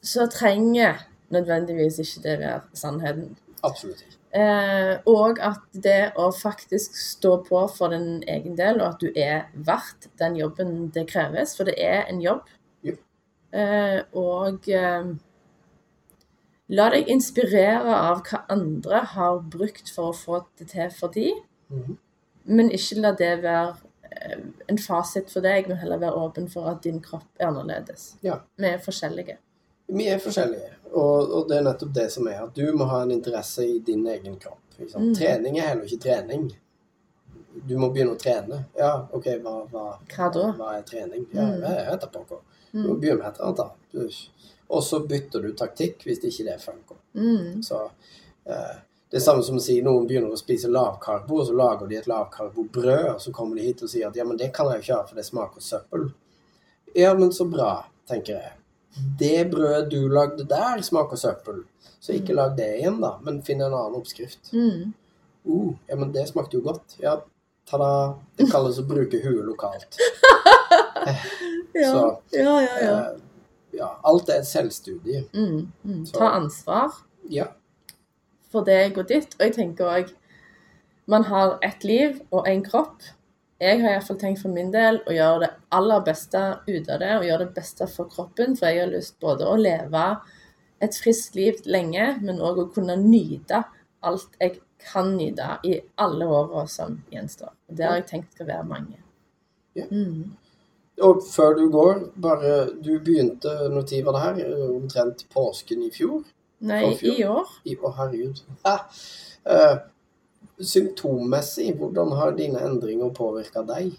så trenger nødvendigvis ikke det være sannheten. Absolutt ikke. Eh, og at det å faktisk stå på for din egen del, og at du er verdt den jobben det kreves, for det er en jobb. Ja. Eh, og eh, la deg inspirere av hva andre har brukt for å få det til for de, Mhm. men ikke la det være eh, en fasit for deg, men heller være åpen for at din kropp er annerledes. Ja. Vi er forskjellige. Vi er forskjellige, og, og det er nettopp det som er at du må ha en interesse i din egen kropp. Mm. Trening er heller ikke trening. Du må begynne å trene. Ja, OK, hva, hva, Hva hva er trening? Ja, Mm. jeg da pokker. Du må Mm. begynne med et eller annet. Og så bytter du taktikk hvis ikke det funker. Mm. Så eh, det er samme som å si noen begynner å spise lavkarbo, og så lager de et lavkarbobrød, og så kommer de hit og sier at ja, men det kan jeg jo ikke ha, for det smaker søppel. Ja, men så bra, tenker jeg. Det brødet du lagde der, smaker søppel. Så ikke lag det igjen, da, men finn en annen oppskrift. Mm. Uh, ja, men det smakte jo godt. Ja, ta-da. Det kalles å bruke huet lokalt. Ja. Så, ja, ja, ja. Eh, ja, alt er et selvstudie. Mm, mm. Ta ansvar Ja. for deg og ditt. Og jeg tenker òg Man har ett liv og én kropp. Jeg har iallfall tenkt for min del å gjøre det aller beste ut av det, og gjøre det beste for kroppen. For jeg har lyst både å leve et friskt liv lenge, men òg å kunne nyte alt jeg kan nyte i alle åra som gjenstår. Og Det har jeg tenkt skal være mange. Ja. Mm. Og før du går, bare Du begynte når tid var det her? Omtrent påsken i fjor? Nei, i år I, å, herregud. Ah, eh, symptommessig, hvordan har dine endringer påvirka deg?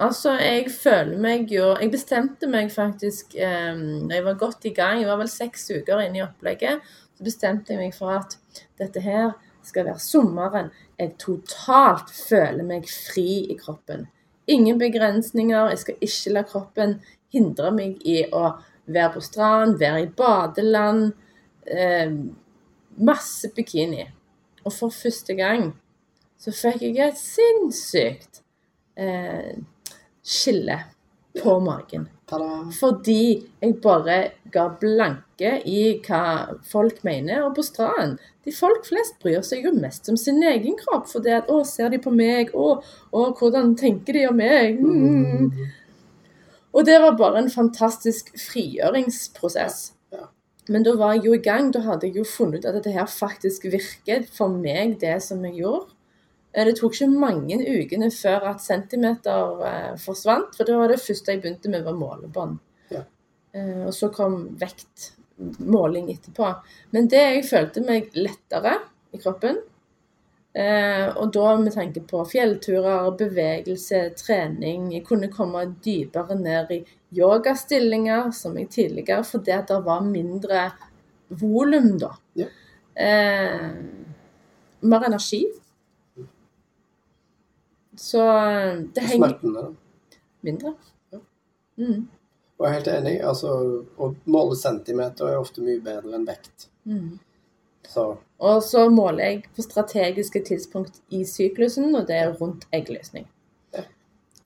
Altså, jeg føler meg jo Jeg bestemte meg faktisk eh, når jeg var godt i gang, jeg var vel seks uker inne i opplegget, så bestemte jeg meg for at dette her skal være sommeren jeg totalt føler meg fri i kroppen. Ingen begrensninger. Jeg skal ikke la kroppen hindre meg i å være på strand, være i badeland. Eh, masse bikini. Og for første gang så fikk jeg et sinnssykt eh, skille på magen. Fordi jeg bare ga blanke i hva folk mener. Og på stranden de Folk flest bryr seg jo mest om sin egen kropp. For det at 'Å, ser de på meg?' 'Å, å hvordan tenker de om meg?' Mm. Og det var bare en fantastisk frigjøringsprosess. Men da var jeg jo i gang. Da hadde jeg jo funnet ut at dette her faktisk virket for meg, det som jeg gjorde. Eh, Det tok ikke mange ukene før at centimeter eh, forsvant, for det var det første jeg begynte med, var målebånd. Ja. Eh, og så kom vektmåling etterpå. Men det jeg følte meg lettere i kroppen, eh, og da med tanke på fjellturer, bevegelse, trening Jeg kunne komme dypere ned i yogastillinger, som jeg tidligere, fordi at det var mindre volum da. Ja. Eh, mer energi. Så det henger Smertene. da. mindre. Ja. Mm. Og jeg er helt enig. altså, Å måle centimeter er ofte mye bedre enn vekt. Mm. Så Og så måler jeg på strategiske tidspunkt i syklusen, og det er rundt eggløsning.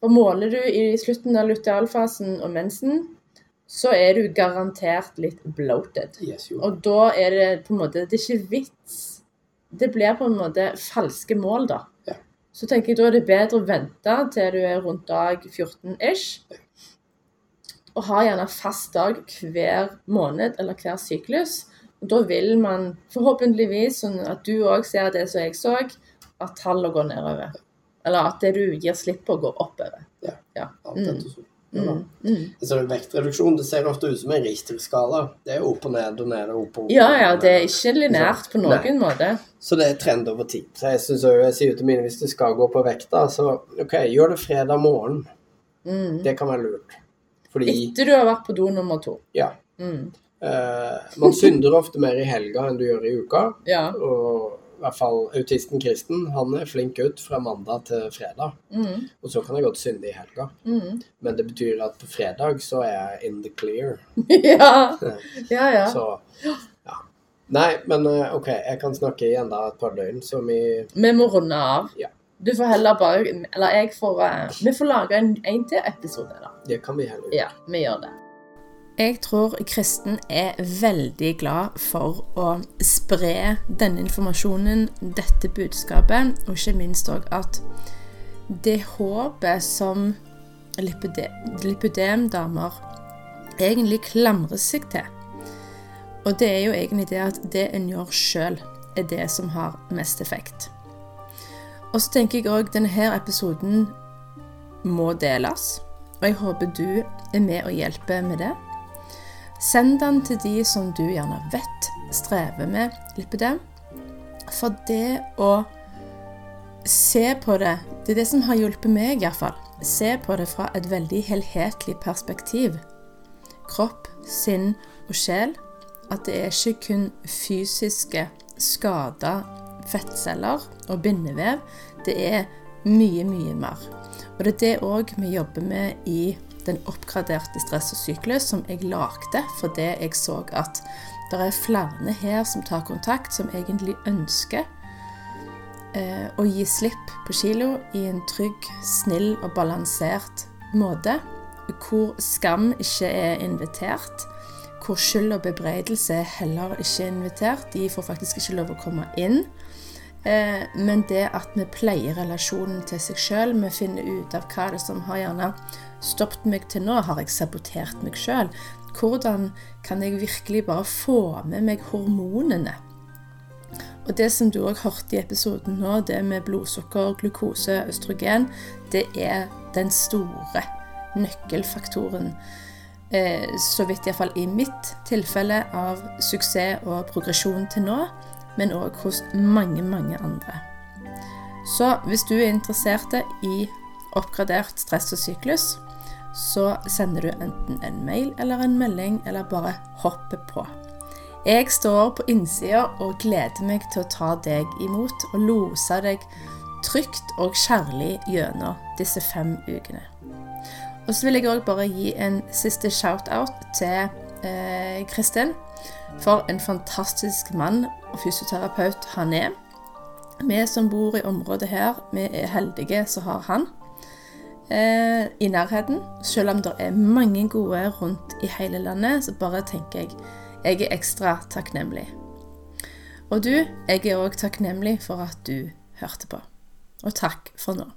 Og måler du i slutten av lutealfasen og mensen, så er du garantert litt bloated. yes. Og da er det på en måte Det er ikke vits. Det blir på en måte falske mål, da. Ja. Så tenker jeg da er det bedre å vente til du er rundt dag 14-ish. Og ha gjerne fast dag hver måned eller hver syklus. Og da vil man forhåpentligvis, sånn at du òg ser det som jeg så, at tallene går nedover. Eller at det du gir slipp på, går oppover. Ja. Ja. Mm. Ja. Mm. Vektreduksjon det ser ofte ut som en Richter-skala. Det er opp og ned og ned og opp og opp. Ja, ja, det er ikke lineært på Nei. noen måte. Så det er trend over tid. Så jeg synes også, jeg sier til mine hvis du skal gå på vekta, så OK, gjør det fredag morgen. Mm. Det kan være lurt. Fordi Etter du har vært på do nummer to. Ja. Mm. Uh, man synder ofte mer i helga enn du gjør i uka. Ja. Og hvert fall autisten Kristen, han er flink gutt fra mandag til fredag. Mm. Og så kan jeg godt synde i helga. Mm. Men det betyr at på fredag så er jeg in the clear. ja. Ja, ja. Så ja. Nei, men eh, OK, jeg kan snakke i enda et par døgn, så vi Vi må runde av. Ja. Du får heller bare Eller jeg får eh, Vi får lage en, en til episode, da. Det kan vi heller gjøre. Ja, vi gjør det. Jeg tror Kristen er veldig glad for å spre denne informasjonen, dette budskapet, og ikke minst òg at det håpet som lipide- lipødemdamer egentlig klamrer seg til. Og det er jo egentlig det at det en gjør sjøl, er det som har mest effekt. Og så tenker jeg òg denne episoden må deles. Og jeg håper du er med og hjelper med det. Send den til de som du gjerne vet strever med lipidem. For det å se på det Det er det som har hjulpet meg, iallfall. Se på det fra et veldig helhetlig perspektiv. Kropp, sinn og sjel. At det er ikke kun fysiske skada fettceller og bindevev. Det er mye, mye mer. Og det er det òg vi jobber med i den oppgraderte stress og syklus som jeg lagde fordi jeg så at det er flere her som tar kontakt, som egentlig ønsker eh, å gi slipp på kilo i en trygg, snill og balansert måte. Hvor skam ikke er invitert. Hvor skyld og bebreidelse heller ikke er invitert. De får faktisk ikke lov å komme inn. Eh, men det at vi pleier relasjonen til seg sjøl, vi finner ut av hva det er som har gjerne stoppet meg til nå. Har jeg sabotert meg sjøl? Hvordan kan jeg virkelig bare få med meg hormonene? Og det som du òg hørte i episoden nå, det med blodsukker, glukose, østrogen, det er den store nøkkelfaktoren. Eh, så vidt iallfall i mitt tilfelle av suksess og progresjon til nå, men òg hos mange, mange andre. Så hvis du er interessert i oppgradert stress og syklus, så sender du enten en mail eller en melding, eller bare hopper på. Jeg står på innsida og gleder meg til å ta deg imot og lose deg trygt og kjærlig gjennom disse fem ukene. Og så vil jeg òg bare gi en siste shout-out til eh, Kristin. For en fantastisk mann og fysioterapeut han er. Vi som bor i området her, vi er heldige som har han eh, i nærheten. Selv om det er mange gode rundt i hele landet, så bare tenker jeg jeg er ekstra takknemlig. Og du, jeg er òg takknemlig for at du hørte på. Og takk for nå.